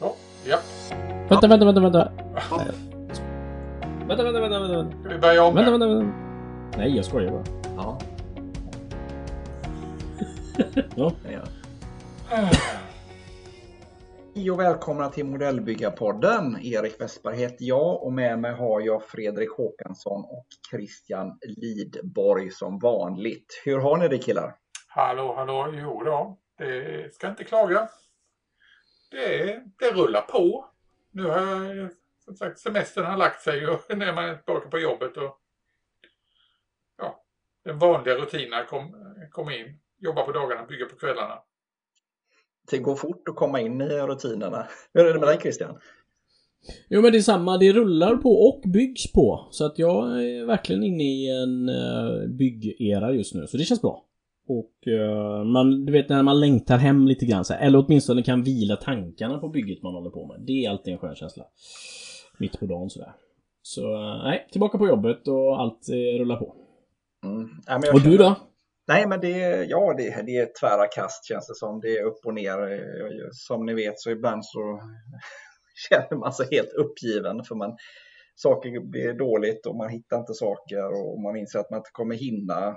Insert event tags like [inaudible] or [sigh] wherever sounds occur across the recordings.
Ja. ja. Vänta, vänta, vänta, vänta. Vänta, vänta, vänta, vänta. Ska vi börja om Vänta, vänta, vänta. Nej, jag skojar bara. Ja. [laughs] Ja. ja. Hej och välkomna till Modellbyggarpodden. Erik Westberg heter jag och med mig har jag Fredrik Håkansson och Christian Lidborg som vanligt. Hur har ni det killar? Hallå, hallå. Jo då. Det ska inte klaga. Det, det rullar på. Nu har jag, som sagt, semestern har lagt sig och [laughs] när man är tillbaka på jobbet och ja, den vanliga rutinen kom, kom in. Jobba på dagarna, bygga på kvällarna. Det går fort att komma in i rutinerna. Hur är det med dig Christian? Jo men det är samma, det rullar på och byggs på. Så att jag är verkligen inne i en uh, byggera just nu, så det känns bra. Och uh, man, du vet när man längtar hem lite grann så här, eller åtminstone kan vila tankarna på bygget man håller på med. Det är alltid en skön känsla. Mitt på dagen sådär. Så uh, nej, tillbaka på jobbet och allt uh, rullar på. Mm. Jag Och du känner- då? Nej, men det, är- ja, det, det är tvära kast känns det som. Det är upp och ner. Som ni vet så ibland så [laughs] känner man sig helt uppgiven för man saker blir dåligt och man hittar inte saker och man inser att man inte kommer hinna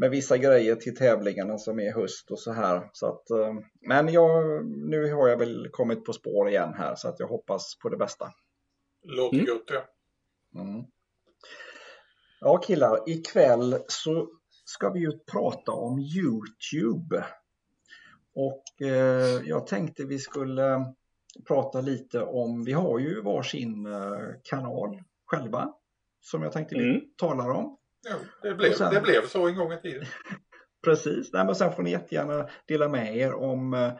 med vissa grejer till tävlingarna som är höst och så här. Så att, eh, men jag, nu har jag väl kommit på spår igen här så att jag hoppas på det bästa. Låter Mm. gott det. Mm. Ja killar, ikväll så ska vi ju prata om Youtube. Och eh, jag tänkte vi skulle prata lite om, vi har ju varsin eh, kanal själva som jag tänkte vi Mm. talar om. Jo, det, blev, sen- det blev så en gång i tiden. [laughs] Precis, Nej, men sen får ni jättegärna dela med er om, eh,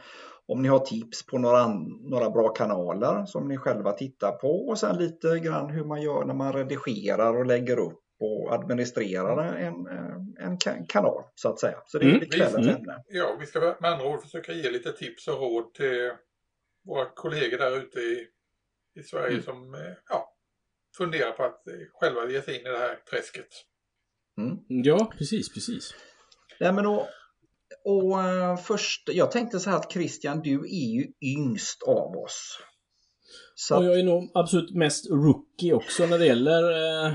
om ni har tips på några, några bra kanaler som ni själva tittar på och sen lite grann hur man gör när man redigerar och lägger upp och administrerar en, en ka- kanal så att säga. Så det Mm, är kvällens mm. ämne. Ja, vi ska med andra ord försöka ge lite tips och råd till våra kollegor där ute i, i Sverige Mm. som eh, ja, funderar på att eh, själva ge sig in i det här träsket. Mm. Ja, precis, precis. Nej, men och, och eh, först, jag tänkte så här att Christian, du är ju yngst av oss. Så Och jag är nog absolut mest rookie också när det gäller... Eh,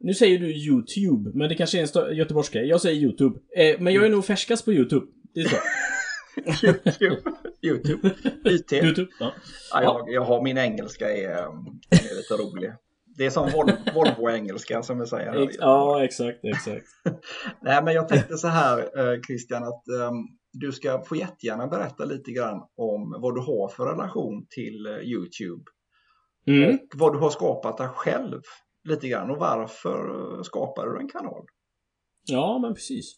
nu säger du YouTube, men det kanske är en göteborgska. Jag säger YouTube. Eh, men jag är nog färskast på YouTube. Det är så. [laughs] YouTube, YouTube, IT. [laughs] YouTube. Ja. Ja, jag, jag har min engelska är, är lite rolig. Det är som Vol- Volvo-engelska som vi säger. ja, exakt, exakt. [laughs] Nej, men jag tänkte så här eh, Christian att eh, du ska få jättegärna berätta lite grann om vad du har för relation till eh, Youtube Mm. och vad du har skapat där själv lite grann och varför eh, skapade du en kanal? Ja, men precis.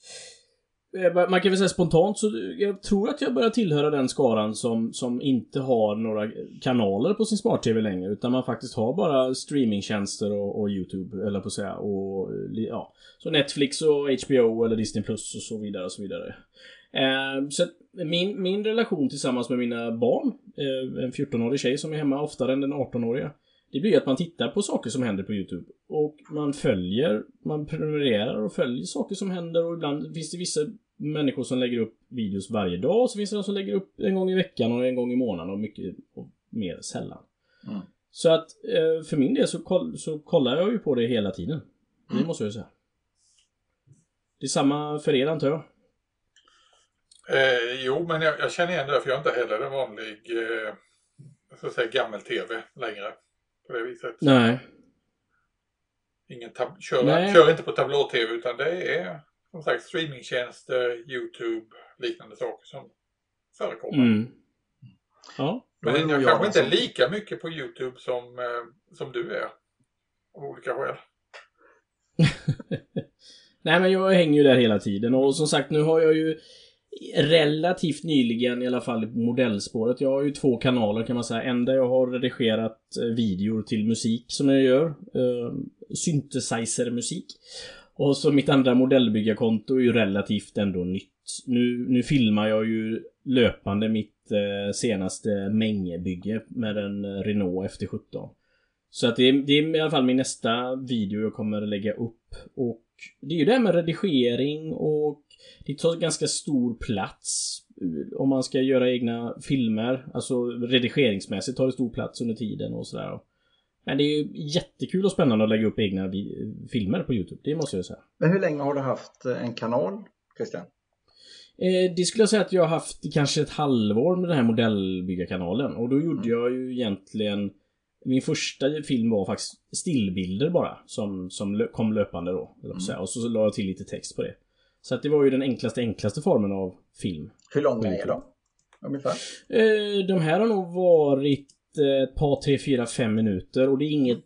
Eh, man kan väl säga spontant så jag tror att jag börjar tillhöra den skaran som, som inte har några kanaler på sin smart-tv längre utan man faktiskt har bara streamingtjänster och, och YouTube eller på att säga och ja. Så Netflix och HBO eller Disney Plus och så vidare och så vidare. Eh, så att min, min relation tillsammans med mina barn, eh, en 14-årig tjej som är hemma oftare än den 18-åriga. Det blir att man tittar på saker som händer på YouTube. Och man följer, man prenumererar och följer saker som händer och ibland finns det vissa människor som lägger upp videos varje dag och så finns det de som lägger upp en gång i veckan och en gång i månaden och mycket och mer sällan. Mm. Så att eh, för min del så, koll, så kollar jag ju på det hela tiden. Det Mm. måste jag ju säga. Det är samma för er antar jag? Eh, jo, men jag, jag känner igen det för jag är inte heller en vanlig eh, så att säga, gammel-tv längre. På det viset. Nej. Ingen tab- kör, Nej. kör inte på tablå-tv utan det är som sagt streamingtjänster, YouTube, liknande saker som förekommer. Mm. Ja. Är Men jag jag kanske inte är som- lika mycket på YouTube som, eh, som du är. Av olika skäl. [laughs] Nej men jag hänger ju där hela tiden och som sagt nu har jag ju relativt nyligen i alla fall i modellspåret. Jag har ju två kanaler kan man säga. En där jag har redigerat eh, videor till musik som jag gör. Eh, synthesizer-musik. Och så mitt andra modellbyggarkonto är ju relativt ändå nytt. Nu, nu filmar jag ju löpande mitt eh, senaste mängebygge med en eh, Renault FT17. Så att det är, det är i alla fall min nästa video jag kommer lägga upp. Och det är ju det här med redigering och det tar ganska stor plats om man ska göra egna filmer. Alltså redigeringsmässigt tar det stor plats under tiden och sådär. Men det är ju jättekul och spännande att lägga upp egna filmer på Youtube. Det måste jag säga. Men hur länge har du haft en kanal, Christian? Eh, det skulle jag säga att jag har haft kanske ett halvår med den här modellbyggarkanalen. Och då gjorde mm. jag ju egentligen min första film var faktiskt stillbilder bara. Som, som kom löpande då. Mm. Och så la jag till lite text på det. Så att det var ju den enklaste, enklaste formen av film. Hur långa är de? Ungefär? Eh, de här har nog varit eh, ett par, tre, fyra, fem minuter. Och det är inget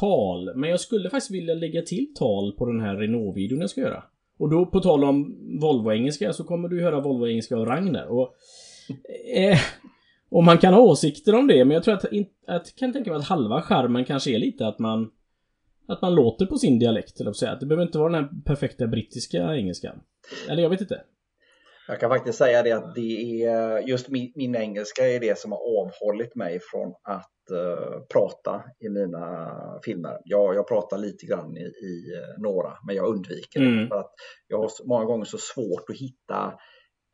tal. Men jag skulle faktiskt vilja lägga till tal på den här Renault-videon jag ska göra. Och då på tal om Volvo-engelska så kommer du höra Volvo-engelska och Ragnar. Och, eh, och man kan ha åsikter om det men jag tror att, att kan tänka mig att halva charmen kanske är lite att man att man låter på sin dialekt, eller säga. Det behöver inte vara den här perfekta brittiska engelskan. Eller jag vet inte. Jag kan faktiskt säga det att det är just min, min engelska är det som har avhållit mig från att uh, prata i mina filmer. Jag, jag pratar lite grann i, i uh, några, men jag undviker mm. det. För att jag har många gånger så svårt att hitta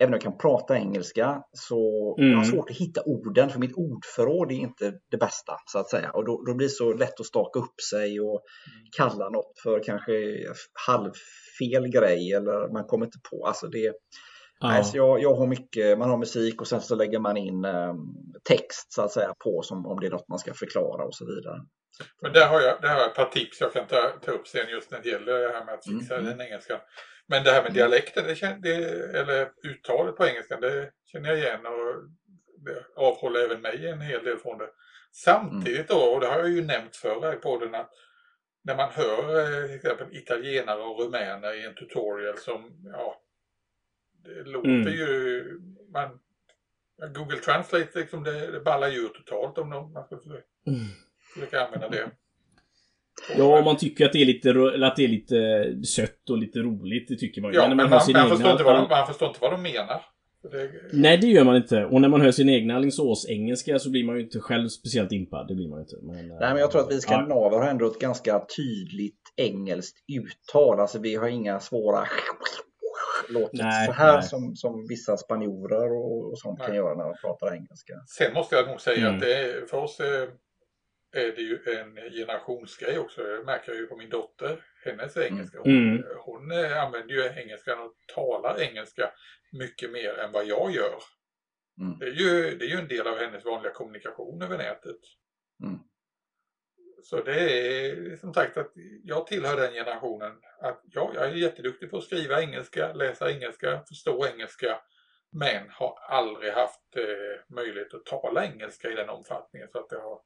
Även om jag kan prata engelska så mm. jag har mm. svårt att hitta orden för mitt ordförråd är inte det bästa så att säga. Och då, då blir det så lätt att staka upp sig och kalla något för kanske halvfel grej eller man kommer inte på. Alltså det, Ja. Nej, så jag, jag har mycket, man har musik och sen så lägger man in eh, text så att säga på som om det är något man ska förklara och så vidare. Men där har jag, där har jag ett par tips jag kan ta, ta upp sen just när det gäller det här med att fixa mm. den engelska. Men det här med mm. dialekten, det, det, eller uttalet på engelska, det känner jag igen och det avhåller även mig en hel del från det. Samtidigt då, och det har jag ju nämnt förr i podden, att när man hör eh, till exempel italienare och rumäner i en tutorial som, ja, det låter mm. ju... Man, Google Translate liksom det, det ballar ju totalt om man ska försöka, mm. försöka använda det. Ja, om man tycker att det är lite, att det är lite sött och lite roligt, det tycker man ju. Ja, men, man, man, man, förstår inte vad de, man förstår inte vad de menar. Det... Nej, det gör man inte. Och när man hör sin egna Alingsås-engelska så blir man ju inte själv speciellt impad. Det blir man inte. Men, Nej, men jag tror att vi skandinaver ja. har ändå ett ganska tydligt engelskt uttal. Alltså vi har inga svåra [laughs] låtit nej, så här som, som vissa spanjorer och, och sånt nej. kan göra när de pratar engelska. Sen måste jag nog säga mm. att det är, för oss är, det ju en generationsgrej också. Det märker jag ju på min dotter. Hennes engelska. Hon, mm. hon eh, använder ju engelskan och talar engelska mycket mer än vad jag gör. Mm. Det, är ju, det är ju en del av hennes vanliga kommunikation över nätet. Mm. Så det är som sagt att jag tillhör den generationen att ja, jag är jätteduktig på att skriva engelska, läsa engelska, förstå engelska. Men har aldrig haft eh, möjlighet att tala engelska i den omfattningen så att det har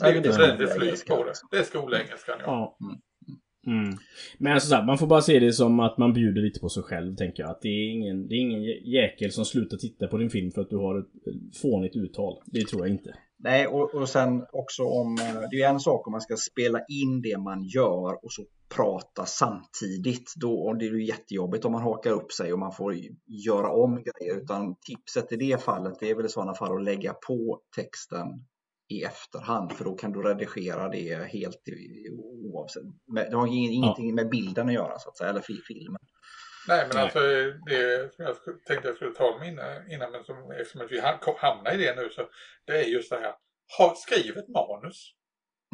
blivit ja, ordentligt flyt på det. Det är skolengelskan ja. ja. Mm. Mm. Men alltså, så man får bara se det som att man bjuder lite på sig själv, tänker jag. Att det är ingen, det är ingen jäkel som slutar titta på din film för att du har ett fånigt uttal. Det tror jag inte. Nej, och, och sen också om... Eh, det är en sak om man ska spela in det man gör och så prata samtidigt. Då det är det jättejobbigt om man hakar upp sig och man får göra om grejer. Utan tipset i det fallet det är väl i sådana fall att lägga på texten i efterhand för då kan du redigera det helt oavsett. Det har ingenting ja. med bilden att göra så att säga, eller filmen. Nej men Nej. alltså det som jag tänkte jag skulle tala om innan, innan men som, eftersom vi hamnar i det nu så det är just det här. Ha, skriv ett manus.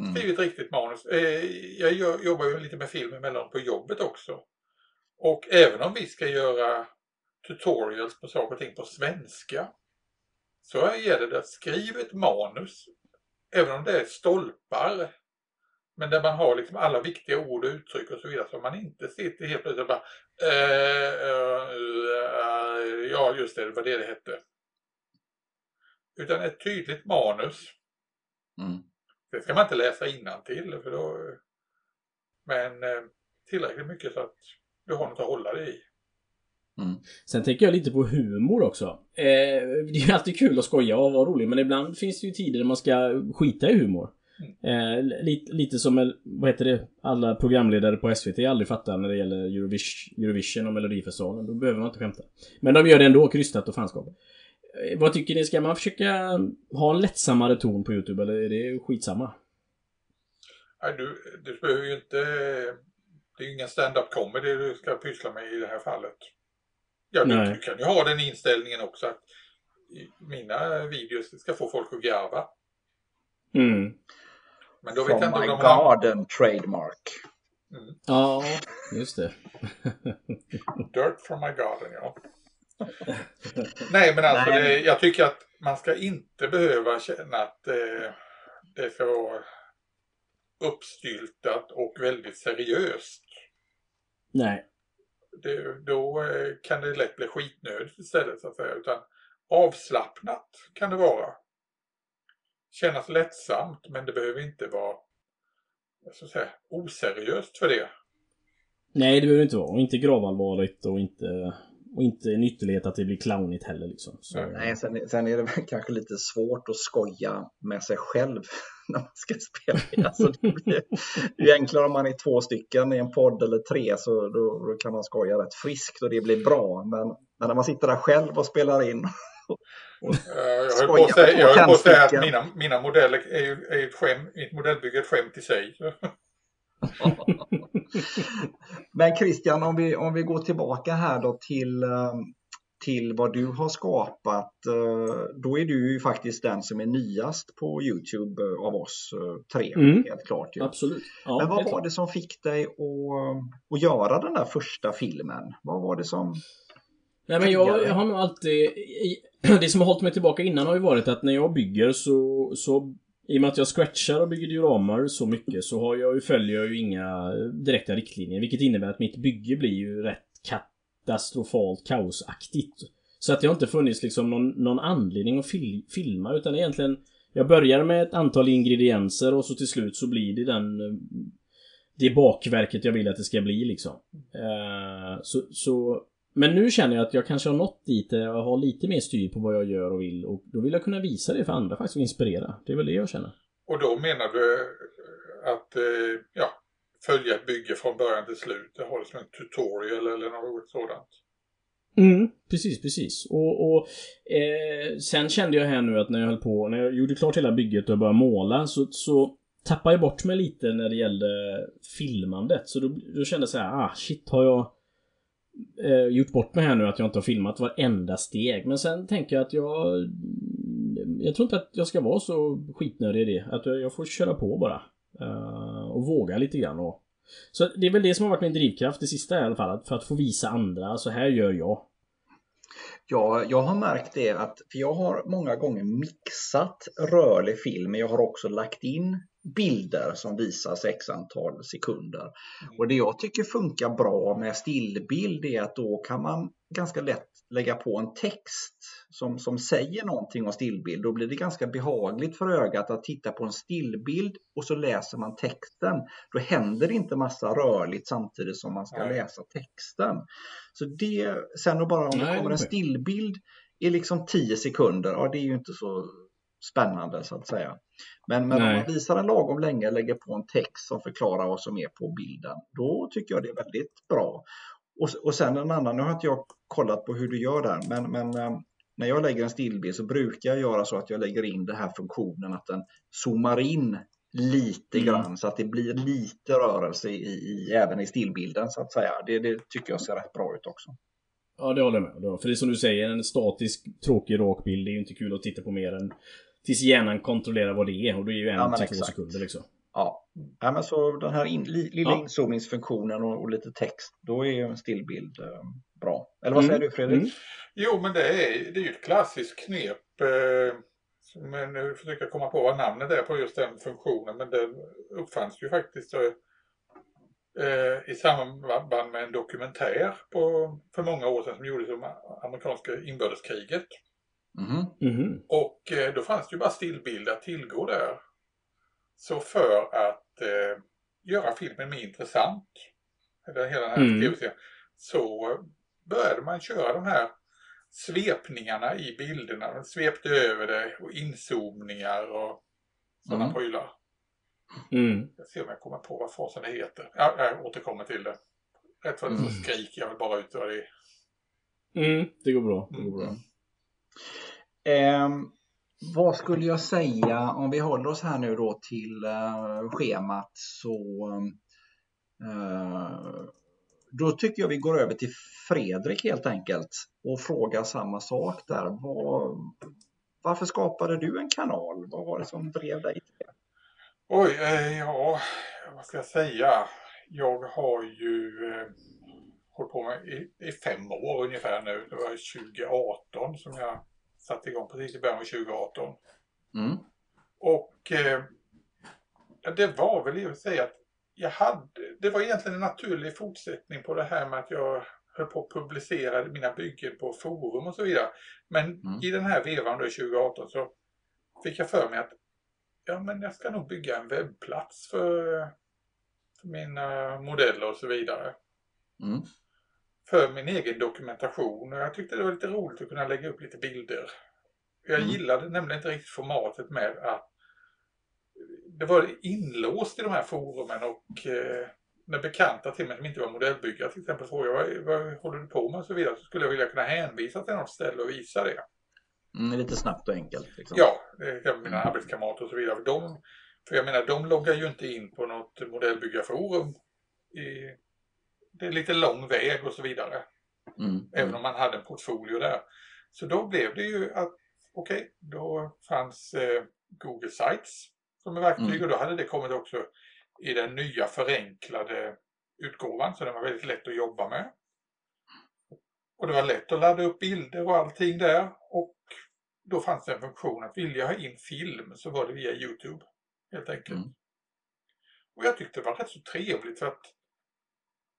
Mm. Skriv ett riktigt manus. Eh, jag jobbar ju lite med film emellan på jobbet också. Och även om vi ska göra tutorials på saker och ting på svenska så gäller det att skriva ett manus även om det är stolpar, men där man har liksom alla viktiga ord och uttryck och så vidare så man inte sitter helt plötsligt bara äh, äh, Ja just det, det var det det hette. Utan ett tydligt manus. Mm. Det ska man inte läsa till för då Men eh, tillräckligt mycket så att du har något att hålla dig i. Mm. Sen tänker jag lite på humor också. Eh, det är alltid kul att skoja och vara rolig men ibland finns det ju tider där man ska skita i humor. Eh, lite, lite som, vad heter det, alla programledare på SVT aldrig fattar när det gäller Eurovision, Eurovision och Melodifestivalen. Då behöver man inte skämta. Men de gör det ändå, krystat och fanskap. Eh, vad tycker ni? Ska man försöka ha en lättsammare ton på YouTube eller är det skitsamma? Nej, du, du behöver ju inte... Det är ju ingen stand-up comedy du ska pyssla med i det här fallet Ja, du, du kan ju ha den inställningen också att mina videos ska få folk att garva. Mm. Men då vet jag From inte om de har... garden trademark. Ja, [laughs] just det. Dirt from my garden, ja. Nej, men alltså Nej. Det, jag tycker att man ska inte behöva känna att eh, det ska vara uppstyltat och väldigt seriöst. Nej. Det, då eh, kan det lätt bli skitnödigt istället så att säga. Utan avslappnat kan det vara. Kännas lättsamt men det behöver inte vara jag ska säga, oseriöst för det. Nej, det behöver inte vara. Och inte gravallvarligt och inte... Och inte en ytterlighet att det blir clownigt heller liksom. Så, Nej. Nej, sen, sen är det väl kanske lite svårt att skoja med sig själv [laughs] när man ska spela. [laughs] Alltså det, blir, det är enklare om man är två stycken i en podd eller tre så då, då kan man skoja rätt friskt och det blir bra. Men, men när man sitter där själv och spelar in [laughs] Eh, Jag höll på att säga, jag höll på att säga att mina, mina modeller är ju är ett skämt, mitt modellbygge är ett skämt i sig. Men Christian, om vi, om vi går tillbaka här då till, eh, till vad du har skapat. eh, Då är du ju faktiskt den som är nyast på Youtube eh, av oss eh, tre. Mm. Helt klart. Ju. Absolut. Ja, Men vad var klart. det som fick dig att, att göra den där första filmen? Vad var det som... Nej men jag, jag har nog alltid... [clears throat] Det som har hållit mig tillbaka innan har ju varit att när jag bygger så... så I och med att jag scratchar och bygger dioramar så mycket så har jag ju, följer jag ju inga direkta riktlinjer. Vilket innebär att mitt bygge blir ju rätt katastrofalt kaosaktigt. Så att det har inte funnits liksom någon, någon anledning att fil, filma utan egentligen... Jag börjar med ett antal ingredienser och så till slut så blir det den... Eh, det bakverket jag vill att det ska bli liksom. Uh, så, så men nu känner jag att jag kanske har nått dit där jag har lite mer styr på vad jag gör och vill och då vill jag kunna visa det för andra faktiskt och inspirera. Det är väl det jag känner. Och då menar du att eh, ja, följa ett bygge från början till slut. Det det som liksom en tutorial eller något sådant. Mm, precis, precis. Och, och eh, sen kände jag här nu att när jag höll på, när jag gjorde klart hela bygget och började måla så, så tappade jag bort mig lite när det gällde filmandet. Så då, då kände jag så här, ah shit har jag eh, gjort bort mig här nu att jag inte har filmat varenda steg. Men sen tänker jag att jag... Jag tror inte att jag ska vara så skitnödig i det. Att jag jag får köra på bara. Eh, våga lite grann. Och, så det är väl det som har varit min drivkraft det sista i alla fall. För att få visa andra, så här gör jag. Ja, jag har märkt det att för jag har många gånger mixat rörlig film, men jag har också lagt in bilder som visas x antal sekunder. Och det jag tycker funkar bra med stillbild är att då kan man ganska lätt lägga på en text som, som säger någonting om stillbild. Då blir det ganska behagligt för ögat att titta på en stillbild och så läser man texten. Då händer det inte massa rörligt samtidigt som man ska Nej. läsa texten. Så det, sen då bara om det kommer en stillbild i liksom 10 sekunder, ja det är ju inte så spännande så att säga. Men, men om man visar den lagom länge, lägger på en text som förklarar vad som är på bilden, då tycker jag det är väldigt bra. Och, och sen en annan, nu har inte jag kollat på hur du gör där, men, men eh, när jag lägger en stillbild så brukar jag göra så att jag lägger in den här funktionen att den zoomar in lite Mm. grann så att det blir lite rörelse i, i, även i stillbilden så att säga. Det, det tycker jag ser rätt bra ut också. Ja, det håller jag med om. För det är som du säger, en statisk, tråkig, rak är ju inte kul att titta på mer än tills hjärnan kontrollerar vad det är. Och det är ju en Ja, till två sekunder liksom. Ja, ja men så den här in, li, lilla Ja. inzoomningsfunktionen och, och lite text, då är ju en stillbild eh, bra. Eller vad säger Mm, du Fredrik? mm. Jo, men det är, det är ju ett klassiskt knep. Eh, som jag nu försöker jag komma på vad namnet är på just den funktionen. Men den uppfanns ju faktiskt eh, eh, i samband med en dokumentär på, för många år sedan som gjordes om amerikanska inbördeskriget. Mhm. Mhm. Och eh, då fanns det ju bara stillbilder att tillgå där. Så för att eh, göra filmen mer intressant, eller hela den här Mm. tv-serien, så började man köra de här svepningarna i bilderna. Man svepte över det och inzoomningar och sådana Mm. prylar. Mm. Jag ser om jag kommer på vad fasen det heter. Ja, jag återkommer till det. Rätt vad det så Mm. skriker jag väl bara ut vad det är. Mm. Det går bra. Det går bra. Mm. Ehm, vad skulle jag säga om vi håller oss här nu då till uh, schemat så uh, Då tycker jag vi går över till Fredrik helt enkelt och frågar samma sak där. Var, varför skapade du en kanal? Vad var det som drev dig till det? Oj, eh, ja, vad ska jag säga? Jag har ju eh, hållit på med i, i fem år ungefär nu. Det var 2018 som jag satte igång, precis i början av 2018. Mm. Och eh, det var väl i och för sig att jag hade, det var egentligen en naturlig fortsättning på det här med att jag höll på att publicera mina byggen på forum och så vidare. Men Mm. i den här vevan då 2018 så fick jag för mig att ja, men jag ska nog bygga en webbplats för, för mina modeller och så vidare. Mm. För min egen dokumentation och jag tyckte det var lite roligt att kunna lägga upp lite bilder. Jag Mm. gillade nämligen inte riktigt formatet med att det var inlåst i de här forumen och eh, när bekanta till mig som inte var modellbyggare till exempel frågade vad, vad håller du på med och så vidare så skulle jag vilja kunna hänvisa till något ställe och visa det. Mm, lite snabbt och enkelt. Liksom. Ja, det är mina arbetskamrater och så vidare. De, för jag menar, de loggar ju inte in på något modellbyggarforum. I, det är lite lång väg och så vidare. Mm. Även om man hade en portfolio där. Så då blev det ju att, okej, då fanns eh, Google Sites som är verktyg Mm. och då hade det kommit också i den nya förenklade utgåvan så den var väldigt lätt att jobba med. Och det var lätt att ladda upp bilder och allting där och då fanns det en funktion att vill jag ha in film så var det via Youtube helt enkelt. Mm. Och jag tyckte det var rätt så trevligt för att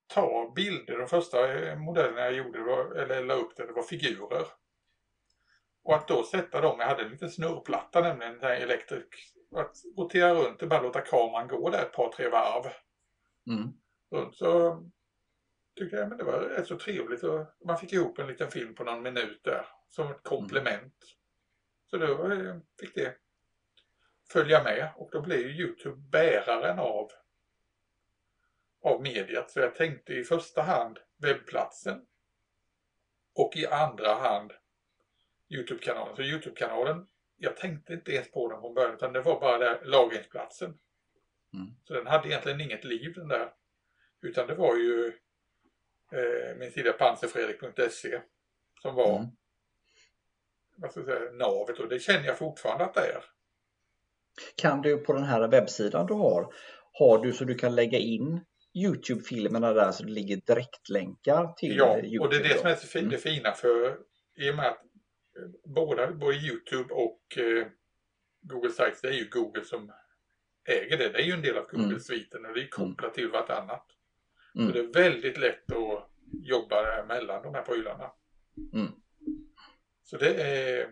ta bilder. De första eh, modellerna jag gjorde, var, eller la upp det, det var figurer. Och att då sätta dem, jag hade en liten snurrplatta nämligen, en sån här elektrik. Att rotera runt och bara låta kameran gå där ett par, tre varv Mm. runt. Så tyckte jag men det var rätt så trevligt. Och man fick ihop en liten film på någon minut där som ett komplement. Så då eh, fick det följa med och då blev ju Youtube bäraren av, av mediet. Så jag tänkte i första hand webbplatsen och i andra hand Youtube-kanalen. Så Youtube-kanalen, jag tänkte inte ens på den från början utan det var bara där lagringsplatsen. Mm. Så den hade egentligen inget liv den där. Utan det var ju eh, min sida panserfredrik.se som var Mm. vad ska jag säga, navet och det känner jag fortfarande att det är. Kan du på den här webbsidan du har, har du så du kan lägga in Youtube-filmerna där så det ligger direktlänkar till Ja, Youtube? och det är det som är så fi- Mm. det fina för i och med att eh, båda, både Youtube och eh, Google Sites, det är ju Google som äger det. Det är ju en del av Mm. Google-sviten och det är kopplat till vartannat. Mm. Så det är väldigt lätt att jobba mellan de här prylarna. Mm. Så det är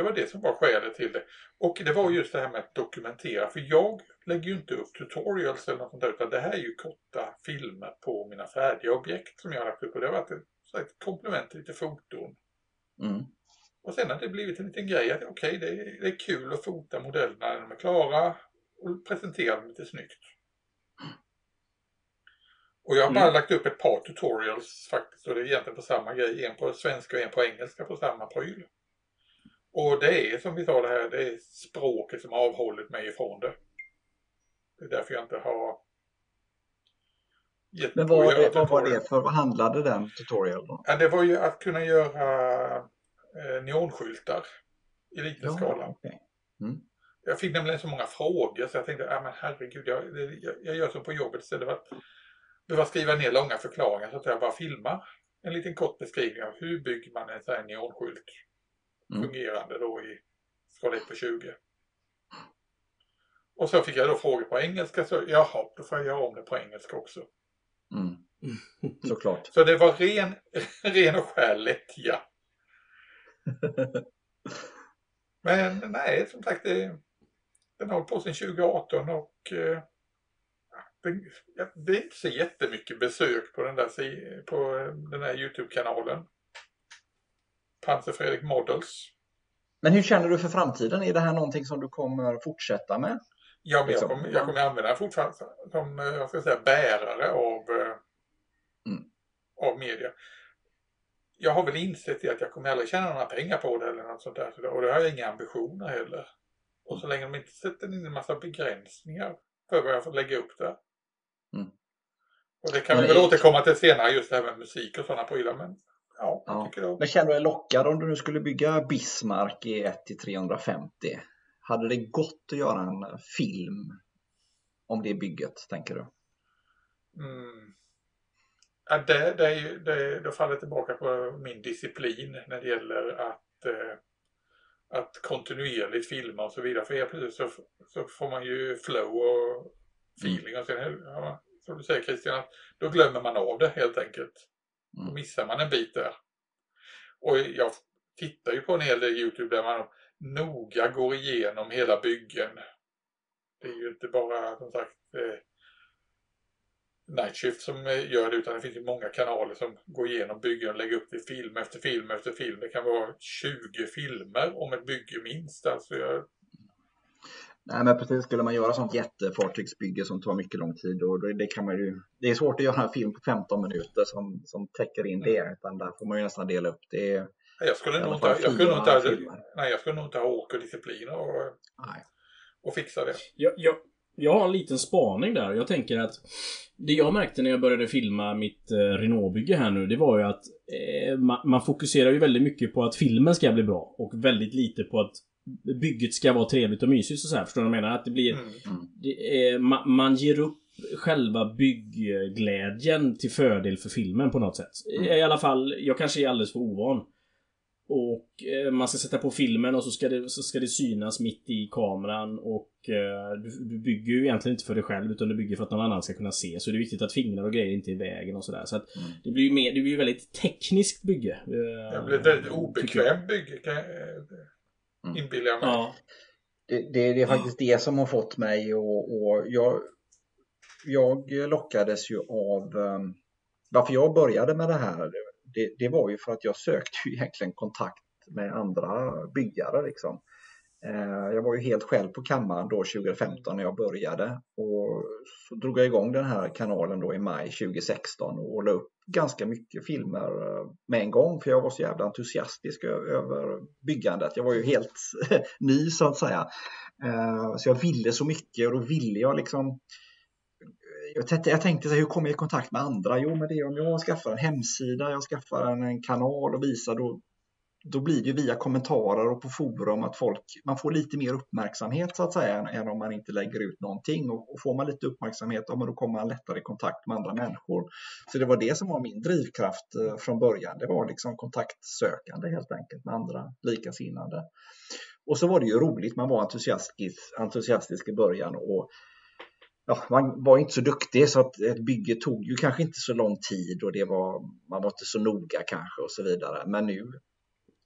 det var det som var skälet till det. Och det var just det här med att dokumentera. För jag lägger ju inte upp tutorials eller något sånt där. Utan det här är ju korta filmer på mina färdiga objekt som jag har lagt upp. Och det har varit ett, så ett komplement till lite foton. Mm. Och sen har det blivit en liten grej att okej, det, är- det är kul att fota modellerna när de är klara och presentera dem lite snyggt. Och jag har bara Mm. lagt upp ett par tutorials faktiskt och det är egentligen på samma grej. En på svenska och en på engelska på samma pryl. Och det är som vi sa det här, det är språket som har avhållit mig ifrån det. Det är därför jag inte har gett Men vad, det, vad var det för, vad handlade den tutorial om? Ja, det var ju att kunna göra eh, neonskyltar i liten skala. okej. Jag fick nämligen så många frågor så jag tänkte, ja men herregud, jag, jag, jag gör som på jobbet istället för att behöva skriva ner långa förklaringar så att jag bara filmar en liten kort beskrivning av hur bygger man en sån här neonskylt Mm. fungerande då i skala 1 på 20. Och så fick jag då frågor på engelska så jaha, då får jag göra om det på engelska också. Mm. [laughs] Såklart. Så det var ren, [laughs] ren och skär lättja. [laughs] Men nej, som sagt, det, den har hållit på sedan 2018 och eh, det, det är inte så jättemycket besök på den där, på den här Youtube-kanalen. Panser Fredrik Models. Men hur känner du för framtiden? Är det här någonting som du kommer fortsätta med? Ja, men jag Liksom. kommer, jag kommer använda den fortfarande som- eh, vad ska jag säga, bärare av, eh, Mm. av media. Jag har väl insett att jag kommer aldrig tjäna några pengar på det eller något sånt där. Och det har jag inga ambitioner heller. Och så länge de inte sätter in en massa begränsningar för vad jag får lägga upp där. Mm. Och det kan Men vi väl det- återkomma till senare, just det här med musik och sådana prylar. Men ja, jag Ja. tycker det. Men känner du dig lockad om du nu skulle bygga Bismarck i 1 till 350? Hade det gått att göra en film om det bygget, tänker du? Mm. Ja, det, det, är ju- det, faller tillbaka på min disciplin när det gäller att, eh, att kontinuerligt filma och så vidare. För helt plötsligt så, så får man ju flow och feeling och sen, ja, som du säger Christian, att då glömmer man av det helt enkelt. Mm. Då missar man en bit där. Och jag tittar ju på en hel del YouTube där man noga går igenom hela byggen. Det är ju inte bara som sagt eh, som eh, gör det utan det finns ju många kanaler som går igenom byggen och lägger upp det film efter film efter film. Det kan vara 20 filmer om ett bygge minst. Alltså jag, Nej men precis, skulle man göra sånt jättefartygsbygge som tar mycket lång tid och det, det kan man ju Det är svårt att göra en film på 15 minuter som, som täcker in det utan där får man ju nästan dela upp det. jag skulle nog inte, jag skulle inte, ha- nej, jag skulle nog inte ha ork och disciplin och, Nej. och fixa det. Jag, jag, jag har en liten spaning där. Jag tänker att det jag märkte när jag började filma mitt eh, Renault-bygge här nu, det var ju att eh, man, man fokuserar ju väldigt mycket på att filmen ska bli bra och väldigt lite på att bygget ska vara trevligt och mysigt och så här. Förstår du vad jag menar? Att det blir... Mm. Det är, man, man ger upp själva byggglädjen till fördel för filmen på något sätt. Mm. I alla fall, jag kanske är alldeles för ovan. Och eh, man ska sätta på filmen och så ska, det, så ska det synas mitt i kameran och eh, du, du bygger ju egentligen inte för dig själv utan du bygger för att någon annan ska kunna se. Så det är viktigt att fingrar och grejer inte är i vägen och sådär. Så att Mm. det blir ju mer, det blir väldigt tekniskt bygge. eh, Det blir ett väldigt obekvämt bygge kan jag Mm. inbillar jag mig. Ja. Det, det, det är faktiskt det som har fått mig och, och jag, jag lockades ju av um, varför jag började med det här. Det, det var ju för att jag sökte ju egentligen kontakt med andra byggare liksom. Eh, jag var ju helt själv på kammaren då 2015 när jag började och så drog jag igång den här kanalen då i maj 2016 och la upp ganska mycket filmer eh, med en gång för jag var så jävla entusiastisk över byggandet. Jag var ju helt [laughs] ny så att säga. Eh, så jag ville så mycket och då ville jag liksom jag tänkte, jag tänkte så här, hur kommer jag i kontakt med andra? Jo, men det är om jag skaffar en hemsida, jag skaffar en, en kanal och visar då, då blir det ju via kommentarer och på forum att folk, man får lite mer uppmärksamhet så att säga än, än om man inte lägger ut någonting och, och får man lite uppmärksamhet, ja, men då kommer man lättare i kontakt med andra människor. Så det var det som var min drivkraft eh, från början. Det var liksom kontaktsökande helt enkelt med andra likasinnade. Och så var det ju roligt, man var entusiastisk, entusiastisk i början och ja, man var inte så duktig så att ett bygge tog ju kanske inte så lång tid och det var, man var inte så noga kanske och så vidare. Men nu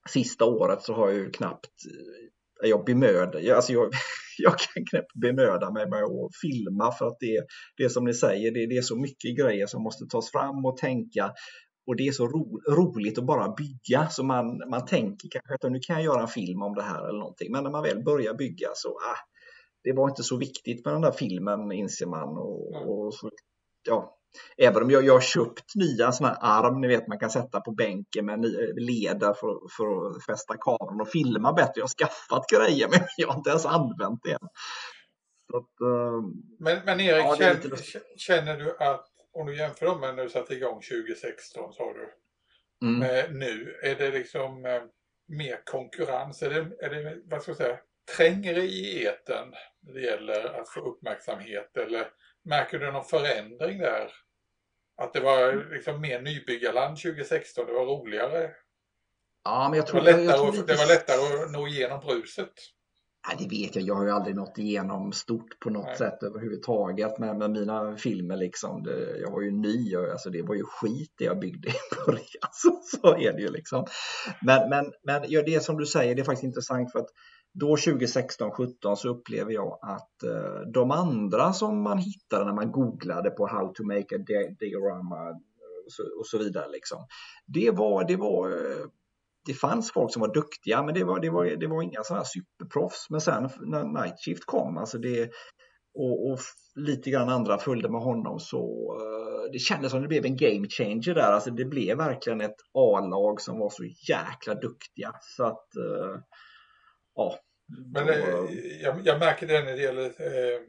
sista året så har jag ju knappt, eh, jag bemödar, jag, alltså jag, [laughs] jag kan knappt bemöda mig med att filma för att det, det som ni säger, det, det är så mycket grejer som måste tas fram och tänka och det är så ro, roligt att bara bygga så man, man tänker kanske att nu kan jag göra en film om det här eller någonting. Men när man väl börjar bygga så, ah, det var inte så viktigt med den där filmen inser man. Och, och så, ja, även om jag, jag har köpt nya sådana här arm, ni vet man kan sätta på bänken med leder för, för att fästa kameran och filma bättre. Jag har skaffat grejer [laughs] men jag har inte ens använt det än. Att, eh, Men, men Erik, Ja, känner, lite känner du att, om du jämför dem med när du satte igång 2016 sa du, mm. med nu, är det liksom eh, mer konkurrens? Är det, är det, vad ska jag säga, trängre i eten när det gäller att få uppmärksamhet? Eller märker du någon förändring där? Att det var liksom mer nybyggarland 2016, det var roligare? Ja, men jag Det tror, var jag, jag lättare, att, lite... det var lättare att nå igenom bruset? Nej, det vet jag. Jag har ju aldrig nått igenom stort på något Nej. sätt överhuvudtaget med, med mina filmer. Liksom. Det, jag var ju ny och alltså, det var ju skit det jag byggde i början. [laughs] Så, så är det ju liksom. Men, men, men ja, det som du säger, det är faktiskt intressant för att då 2016-17 så upplever jag att eh, de andra som man hittade när man googlade på how to make a diorama och så, och så vidare. Liksom. Det var, det var eh, det fanns folk som var duktiga, men det var, det var, det var inga sådana här superproffs. Men sen när Night Shift kom, alltså det, och, och lite grann andra följde med honom, så eh, det kändes som det blev en game changer där. Alltså det blev verkligen ett A-lag som var så jäkla duktiga. Så att, ja. Men då- eh, jag, jag märker det när det gäller eh,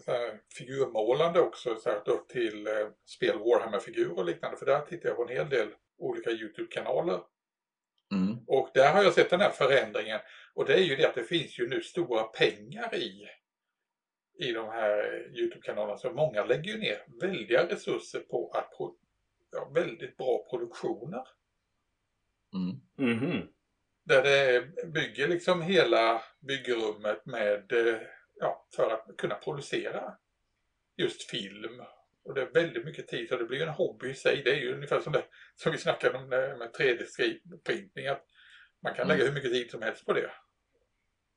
så här, figurmålande också, så här, upp till eh, spel Warhammer-figurer och liknande. För där tittar jag på en hel del olika YouTube-kanaler. Mm. Och där har jag sett den här förändringen. Och det är ju det att det finns ju nu stora pengar i, i de här YouTube-kanalerna. Så många lägger ju ner väldiga resurser på att pro, ja, väldigt bra produktioner. Mm. Mhm. Där det bygger liksom hela byggrummet med, eh, ja, för att kunna producera just film. Och det är väldigt mycket tid, så det blir en hobby i sig. Det är ju ungefär som det som vi snackade om med 3D-printning. Att man kan Mm. lägga hur mycket tid som helst på det.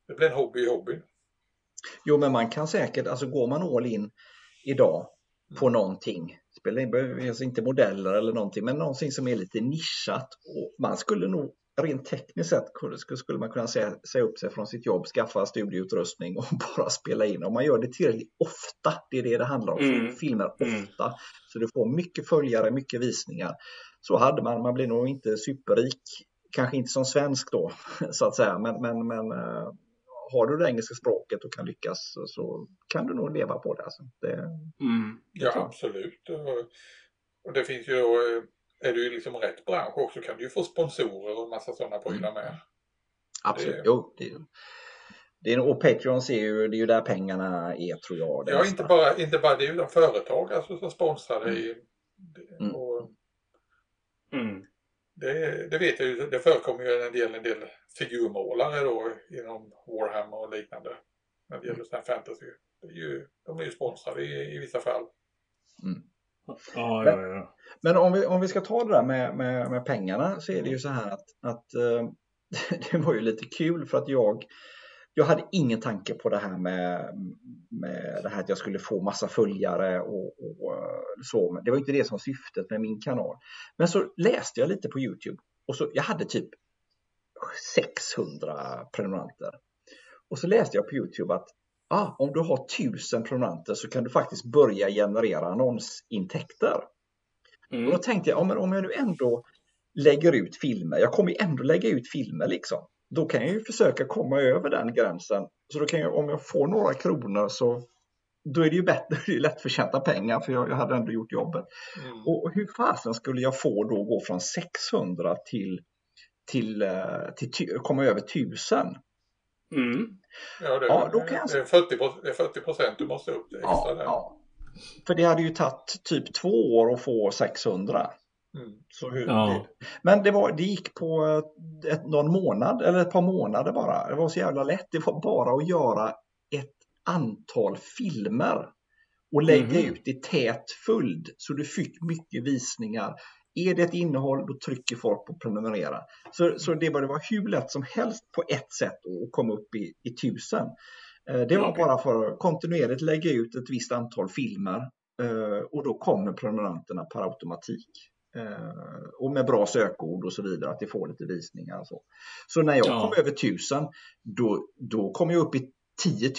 Det blir en hobby i hobbyn. Jo, men man kan säkert, alltså går man all in idag på någonting, spelar in, behöver alltså inte modeller eller någonting, men någonting som är lite nischat. Och man skulle nog rent tekniskt sett skulle skulle man kunna säga, säga upp sig från sitt jobb, skaffa studioutrustning och [laughs] bara spela in. Om man gör det tillräckligt ofta, det är det det handlar om, Mm. filmer Mm. ofta, så du får mycket följare, mycket visningar. Så hade man, man blir nog inte superrik, kanske inte som svensk då, [laughs] så att säga, men, men, men eh, har du det engelska språket och kan lyckas så- kan du nog leva på det. Alltså. det Mm. Ja, absolut. Och, och det finns ju, eh, är du i liksom rätt bransch också kan du ju få sponsorer och massa sådana prylar med. absolut, Det- jo. Det, det är, och Patreon ser ju, det är ju där pengarna är tror jag. Ja, inte bara, inte bara det, utan företag alltså, som sponsrar dig. Det- Mm. Och Mm. det, det vet jag ju, det förekommer ju en del, en del figurmålare då inom Warhammer och liknande. När det gäller sån här fantasy. Det är ju, de är ju sponsrade i, i vissa fall. Ja, ja, ja. Men om vi, om vi ska ta det där med, med, med pengarna så är det ju så här att, att eh, [laughs] det var ju lite kul för att jag, jag hade ingen tanke på det här med, med det här att jag skulle få massa följare och, och eh, så. Men det var inte det som var syftet med min kanal. Men så läste jag lite på Youtube och så, jag hade typ 600 prenumeranter. Och så läste jag på Youtube att ah, om du har 1000 prenumeranter så kan du faktiskt börja generera annonsintäkter. Och Mm. då tänkte jag, ja, men om jag nu ändå lägger ut filmer, jag kommer ju ändå lägga ut filmer liksom. Då kan jag ju försöka komma över den gränsen. Så då kan jag, om jag får några kronor så då är det ju bättre, [laughs] det är lättförtjänta pengar för jag, jag hade ändå gjort jobbet. Mm. Och, och hur fasen skulle jag få då gå från 600 till, till, eh, till, ty- komma över 1000? Mm. Ja, det, Ja, då kan jag- det, är 40, pro- det är 40 procent du måste upp extra Ja, där. ja. För det hade ju tagit typ två år att få 600. Mm. Så hur, Ja. det, men det, var, det gick på eh, ett, någon månad eller ett par månader bara. Det var så jävla lätt. Det var bara att göra ett antal filmer och lägga Mhm. ut i tät följd så du fick mycket visningar. Är det ett innehåll, då trycker folk på prenumerera. Så, så det var, det var hur lätt som helst på ett sätt att komma upp i, i tusen. Eh, Det var bara för att kontinuerligt lägga ut ett visst antal filmer eh, och då kommer prenumeranterna per automatik. Eh, Och med bra sökord och så vidare, att det får lite visningar och så. Så när jag Ja. kom över 1000, då, då kom jag upp i 10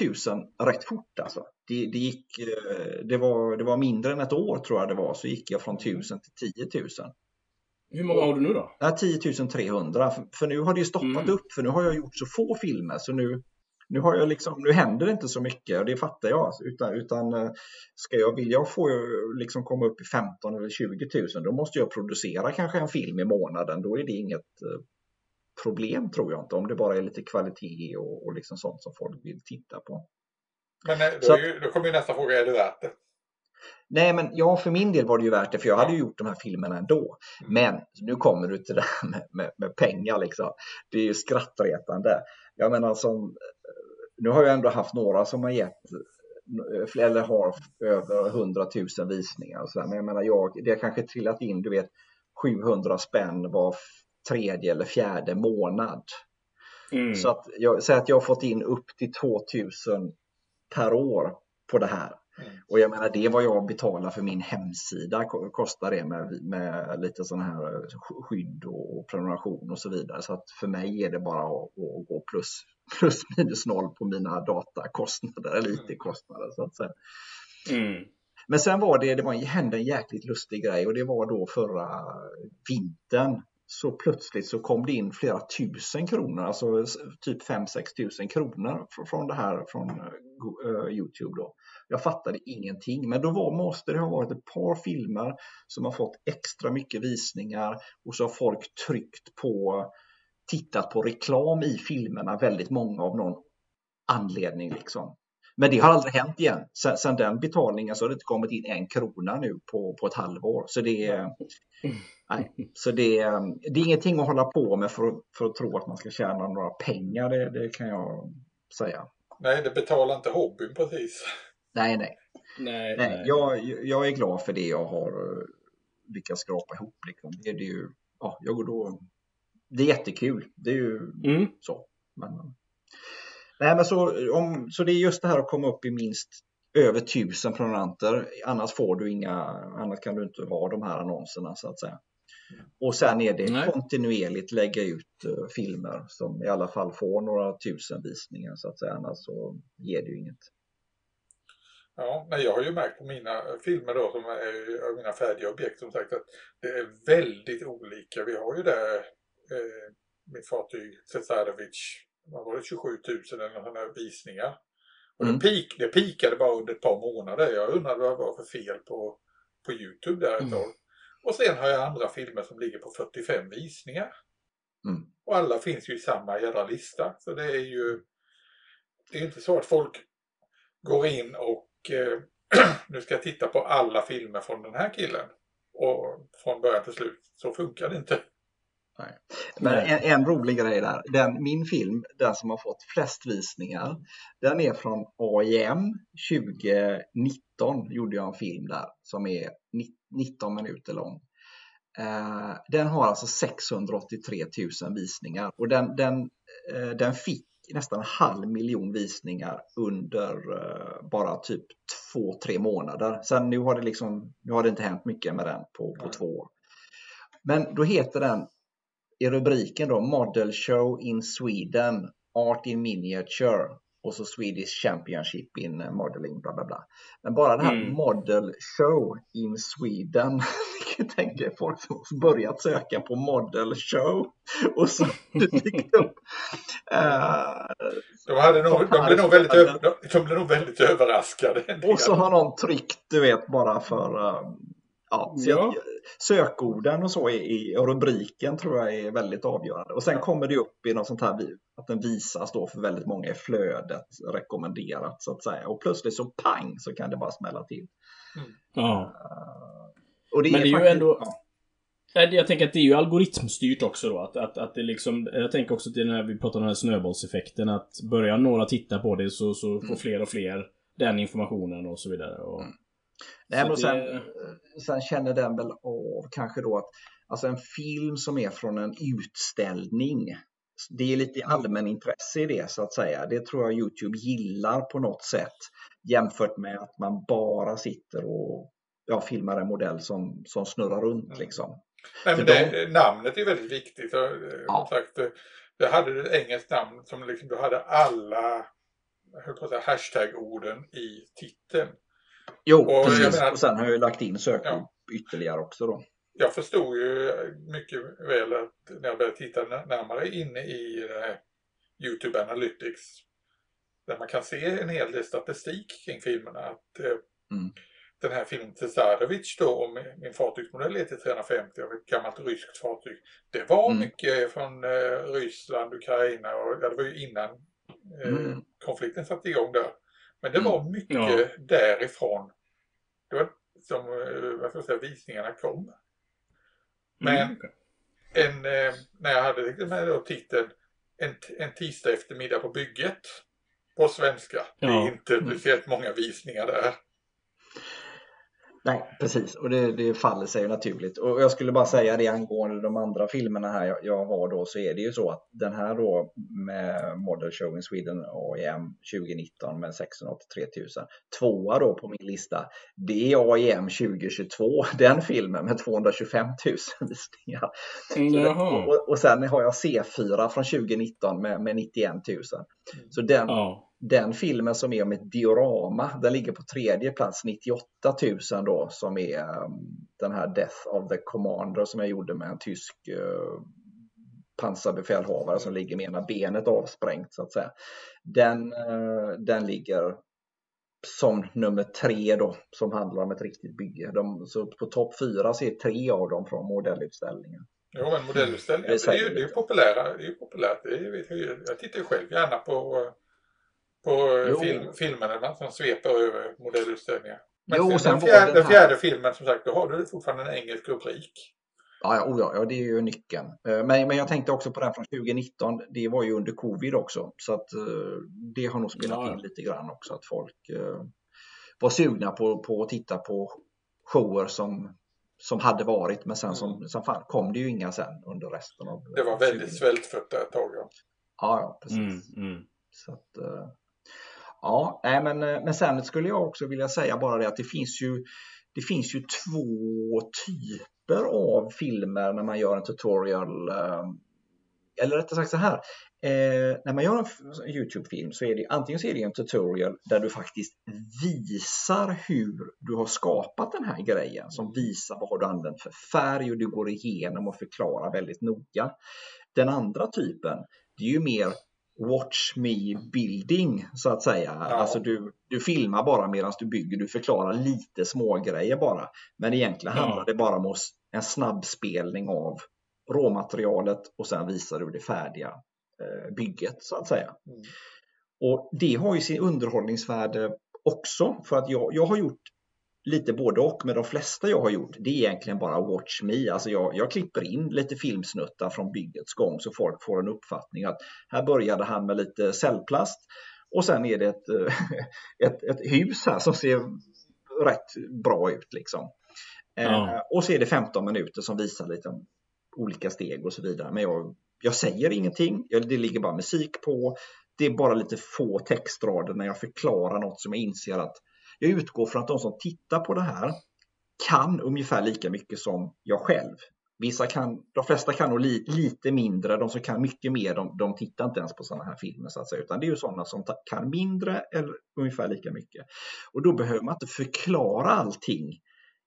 000 rätt fort alltså. Det, det, gick, eh, det, var, det var mindre än ett år tror jag det var, så gick jag från 1000 till 10 000. Hur många har du nu då? Ja, 10 300, för, nu har det ju stoppat Mm. upp, för nu har jag gjort så få filmer så nu, nu, har jag liksom, nu händer det inte så mycket och det fattar jag. Utan, utan eh, ska jag, vill jag få liksom komma upp i 15 eller 20 000 då måste jag producera kanske en film i månaden. Då är det inget eh, problem tror jag inte, om det bara är lite kvalitet och, och liksom sånt som folk vill titta på. Men eh, Så då, ju, då kommer ju nästa fråga, är det värt det? Nej, men ja, för min del var det ju värt det, för jag hade ju gjort de här filmerna ändå. Mm. Men nu kommer du till det här med, med, med pengar liksom. Det är ju skrattretande. Jag menar som, nu har jag ändå haft några som har gett eller har över 100 000 visningar så. Men jag menar, jag, det har kanske trillat in, du vet, 700 spänn var tredje eller fjärde månad. Mm. Så att jag säger att jag har fått in upp till 2000 per år på det här. Mm. Och jag menar det är vad jag betalar för min hemsida ko- kostar det med, med lite sån här sk- skydd och prenumeration och så vidare. Så att för mig är det bara att, att gå plus, plus minus noll på mina datakostnader eller IT-kostnader så att säga. Mm. Men sen var det, det var, hände en jäkligt lustig grej och det var då förra vintern så plötsligt så kom det in flera tusen kronor, alltså typ 5-6 tusen kronor från det här från eh, eh, Youtube då. Jag fattade ingenting, men då var, måste det ha varit ett par filmer som har fått extra mycket visningar och så har folk tryckt på, tittat på reklam i filmerna, väldigt många av någon anledning liksom. Men det har aldrig hänt igen. Sen, sen den betalningen så har det inte kommit in en krona nu på, på ett halvår. Så det är, nej, så det, det är ingenting att hålla på med för, för att tro att man ska tjäna några pengar. Det, det kan jag säga. Nej, det betalar inte hobbyn precis. Nej, nej. Nej, nej, Jag, jag är glad för det jag har lyckats skrapa ihop. Liksom. Det, det är ju, ja, jag går då, det är jättekul. Det är ju mm. så. Men, Nej, men så, om, så det är just det här att komma upp i minst över tusen prenumeranter. Annars får du inga, annars kan du inte ha de här annonserna så att säga. Och sen är det Nej. kontinuerligt lägga ut uh, filmer som i alla fall får några tusen visningar så att säga. Annars så ger det ju inget. Ja, men jag har ju märkt på mina filmer då som är mina färdiga objekt som sagt att det är väldigt olika. Vi har ju där eh, mitt fartyg Cesarevic vad var det, 27 000 eller sådana visningar. Och mm. det, peak, det peakade bara under ett par månader. Jag undrade vad det var för fel på, på Youtube där ett mm. tag. Och sen har jag andra filmer som ligger på 45 visningar. Mm. Och alla finns ju i samma jävla lista. Så det är ju det är inte så att folk går in och eh, [clears throat] nu ska jag titta på alla filmer från den här killen. Och från början till slut. Så funkar det inte. Nej. Men en, en, rolig grej där, den, min film, den som har fått flest visningar, den är från AIM 2019, gjorde jag en film där som är 19 minuter lång. Eh, den har alltså 683 000 visningar och den, den, eh, den fick nästan en halv miljon visningar under eh, bara typ två, tre månader. Sen nu har det liksom, nu har det inte hänt mycket med den på, på två år. Men då heter den i rubriken då Model Show in Sweden, Art in Miniature och så Swedish Championship in Modeling, bla bla bla. Men bara den här mm. Model Show in Sweden, [laughs] jag tänker folk som börjat söka på Model Show och så [laughs] dykt upp. Uh, de, hade nog, de, blev nog väldigt över, de blev nog väldigt överraskade. Och så har någon tryckt, du vet, bara för uh, Ja, så ja. Jag, sökorden och så i, i rubriken tror jag är väldigt avgörande. Och sen ja. kommer det upp i något sånt här att den visas då för väldigt många i flödet rekommenderat så att säga. Och plötsligt så pang så kan det bara smälla till. Mm. Ja. Uh, och det Men är det är faktiskt, ju ändå... Ja. Jag tänker att det är ju algoritmstyrt också då. Att, att, att det liksom, jag tänker också till när vi pratar om den här snöbollseffekten. Att börjar några titta på det så, så får mm. fler och fler den informationen och så vidare. Och, mm. Nej, men sen, det... sen känner den väl av kanske då att alltså en film som är från en utställning det är lite allmänintresse i det så att säga. Det tror jag Youtube gillar på något sätt jämfört med att man bara sitter och ja, filmar en modell som, som snurrar runt mm. liksom. Nej, men det, de... Namnet är väldigt viktigt. Och, eh, ja. sagt, det hade ett engelskt namn som liksom, du hade alla hashtag-orden i titeln. Jo, och, precis. Menar, och sen har jag lagt in sökord ja. ytterligare också då. Jag förstod ju mycket väl att när jag började titta närmare inne i Youtube Analytics där man kan se en hel del statistik kring filmerna. Att eh, mm. Den här filmen Cesarevic då om min fartygsmodell ET350 av ett gammalt ryskt fartyg. Det var mm. mycket från eh, Ryssland, Ukraina och ja, det var ju innan eh, mm. konflikten satte igång där. Men det var mm. mycket ja. därifrån. Det var som eh, vad ska jag säga, visningarna kom. Men mm. en, eh, när jag hade med då titeln en, en tisdag eftermiddag på bygget på svenska. Ja. Det är inte mm. speciellt många visningar där. Nej, precis. Och det, det faller sig naturligt. Och jag skulle bara säga det angående de andra filmerna här jag, jag, har då så är det ju så att den här då med Model Show in Sweden AIM 2019 med 683 000. Tvåa då på min lista, det är AIM 2022, [laughs] den filmen med 225 000 visningar. Mm, och, och, sen har jag C4 från 2019 med, med 91 000. Så den, oh den filmen som är om ett diorama, den ligger på tredje plats, 98 000 då, som är um, den här Death of the Commander som jag gjorde med en tysk eh, pansarbefälhavare som ligger med ena benet avsprängt så att säga. Den, eh, den ligger som nummer tre då, som handlar om ett riktigt bygge. De, så på topp fyra så är tre av dem från modellutställningen. Jo, men modellutställningar, det, det, är ju, det är populära. Det är populärt. Det är, jag tittar ju själv gärna på, på film, filmerna som sveper över modellutställningar. Men jo, sen, den, fjärde, den, fjärde filmen, som sagt, då har du fortfarande en engelsk rubrik. Ja, ja, oh ja, det är ju nyckeln. Eh, men, men jag tänkte också på den från 2019. Det var ju under covid också, så att eh, det har nog spelat ja. in lite grann också att folk eh, var sugna på, på att titta på shower som, som hade varit, men sen som, mm. som fan, kom det ju inga sen under resten av Det var väldigt svältfött ett tag. Ja, ja precis. Mm, mm. Så att, ja, nej, men, eh, men sen skulle jag också vilja säga bara det att det finns ju det finns ju två typer av filmer när man gör en tutorial. Eh, eller rättare sagt så här. Eh, när man gör en Youtube-film så är det antingen så är det en tutorial där du faktiskt visar hur du har skapat den här grejen som visar vad har du använt för färg och du går igenom och förklarar väldigt noga. Den andra typen, det är ju mer watch me building så att säga. Ja. Alltså du, du filmar bara medan du bygger, du förklarar lite små grejer bara. Men egentligen ja. handlar det bara om en snabbspelning av råmaterialet och sen visar du det färdiga eh, bygget så att säga. Mm. Och det har ju sin underhållningsvärde också för att jag, jag har gjort lite både och, men de flesta jag har gjort det är egentligen bara watch me. Alltså jag, jag klipper in lite filmsnuttar från byggets gång så folk får en uppfattning att här började han med lite cellplast och sen är det ett, [laughs] ett, ett hus här som ser rätt bra ut liksom. Eh, ja. Eh, och så är det 15 minuter som visar lite olika steg och så vidare. Men jag, jag säger ingenting, det ligger bara musik på. Det är bara lite få textrader när jag förklarar något som jag inser att jag utgår från att de som tittar på det här kan ungefär lika mycket som jag själv. Vissa kan, de flesta kan nog li, lite mindre, de som kan mycket mer, de, de tittar inte ens på sådana här filmer så att säga, utan det är ju sådana som kan mindre eller ungefär lika mycket. Och då behöver man inte förklara allting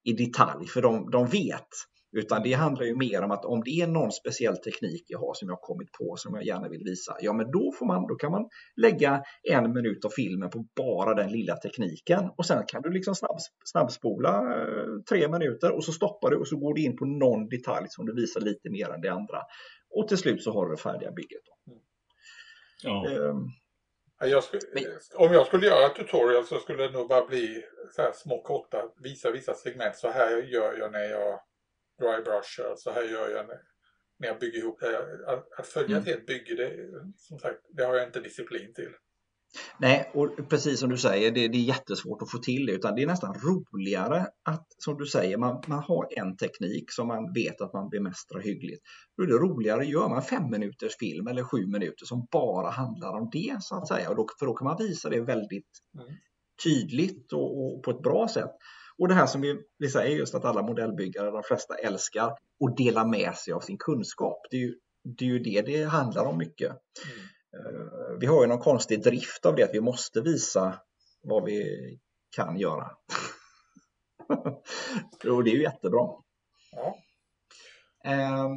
i detalj, för de, de vet. Utan det handlar ju mer om att om det är någon speciell teknik jag har som jag kommit på som jag gärna vill visa, ja men då, får man, då kan man lägga en minut av filmen på bara den lilla tekniken och sen kan du liksom snabb, snabbspola eh, tre minuter och så stoppar du och så går du in på någon detalj som du visar lite mer än det andra. Och till slut så har du det färdiga bygget. Mm. Ja. Um, jag skulle, om jag skulle göra tutorial så skulle det nog bara bli så här små korta, visa vissa segment. Så här gör jag när jag dry brush. Så här gör jag när jag bygger ihop. Att, att följa mm. ett helt bygge, det, som sagt, det har jag inte disciplin till. Nej, och precis som du säger, det, det, är jättesvårt att få till det, utan det är nästan roligare att, som du säger, man, man har en teknik som man vet att man bemästrar hyggligt. Då är det roligare, gör man fem minuters film eller sju minuter som bara handlar om det, så att säga, och då, för då kan man visa det väldigt mm. tydligt och, och, på ett bra sätt. Och det här som vi, vi säger just att alla modellbyggare, de flesta älskar att dela med sig av sin kunskap. Det är ju det, är ju det, det handlar om mycket. Mm. Vi har ju någon konstig drift av det att vi måste visa vad vi kan göra. [laughs] och det är ju jättebra. Ja. Ehm,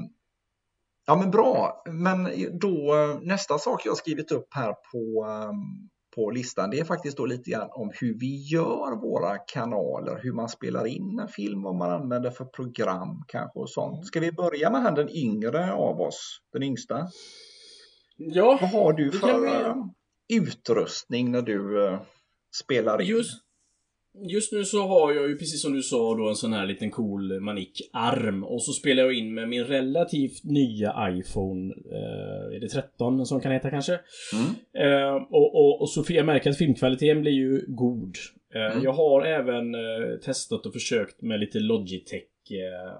ja men bra, men då nästa sak jag skrivit upp här på ehm, på listan det är faktiskt då lite grann om hur vi gör våra kanaler, hur man spelar in en film, vad man använder för program kanske och sånt. Ska vi börja med han den yngre av oss, den yngsta? Ja. Vad har du för vi... utrustning när du uh, spelar in? Just, Just nu så har jag ju precis som du sa då en sån här liten cool manik-arm och så spelar jag in med min relativt nya iPhone. Eh, är det 13 som kan heta kanske? Mm. Eh, och, och, och så jag märker att filmkvaliteten blir ju god. Eh, mm. Jag har även eh, testat och försökt med lite Logitech eh,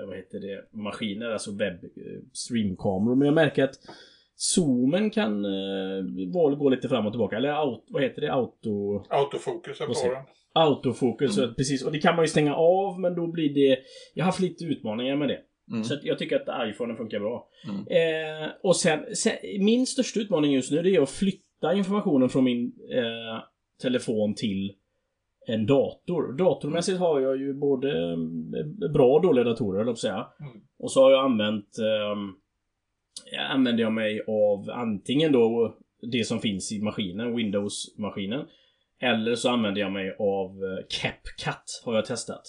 eh, vad heter det? Maskiner, alltså webb streamkameror. Men jag märker att Zoomen kan eh, gå lite fram och tillbaka. Eller out, vad heter det? Auto... Autofokus på den. Autofokus, mm. precis. Och det kan man ju stänga av men då blir det... Jag har haft lite utmaningar med det. Mm. Så jag tycker att iPhone funkar bra. Mm. Eh, och sen, sen, min största utmaning just nu det är att flytta informationen från min eh, telefon till en dator. Datormässigt har jag ju både eh, bra och dåliga datorer, höll jag säga. Mm. Och så har jag använt... Eh, använder jag mig av antingen då det som finns i maskinen, Windows-maskinen. Eller så använder jag mig av eh, CapCut har jag testat.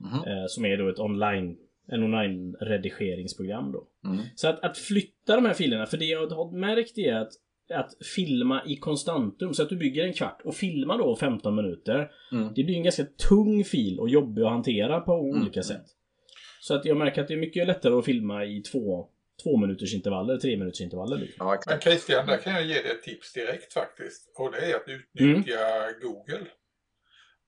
Mhm. Eh, som är då ett online en online-redigeringsprogram då. Mm. Så att, att flytta de här filerna, för det jag har märkt är att att filma i konstantum, så att du bygger en kvart och filmar då 15 minuter. Mm. Det blir en ganska tung fil och jobbig att hantera på Mm. olika sätt. Så att jag märker att det är mycket lättare att filma i två, två minuters intervaller, tre minuters intervaller. Liksom. Ja, Men. Christian, där kan jag ge dig ett tips direkt faktiskt. Och det är att utnyttja Google.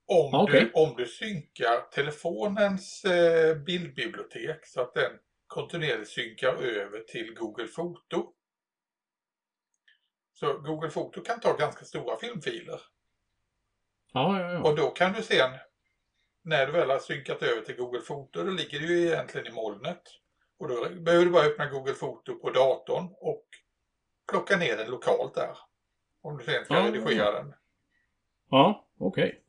Om, okej. du, om du synkar telefonens eh, bildbibliotek så att den kontinuerligt synkar över till Google Foto. Så Google Foto kan ta ganska stora filmfiler. Ja, ja, ja. Och då kan du sen, när du väl har synkat över till Google Foto, då ligger det ju egentligen i molnet. Och då behöver du bara öppna Google Foto på datorn och plocka ner den lokalt där. Om du sen ska Ah. redigera den. Ja, okej.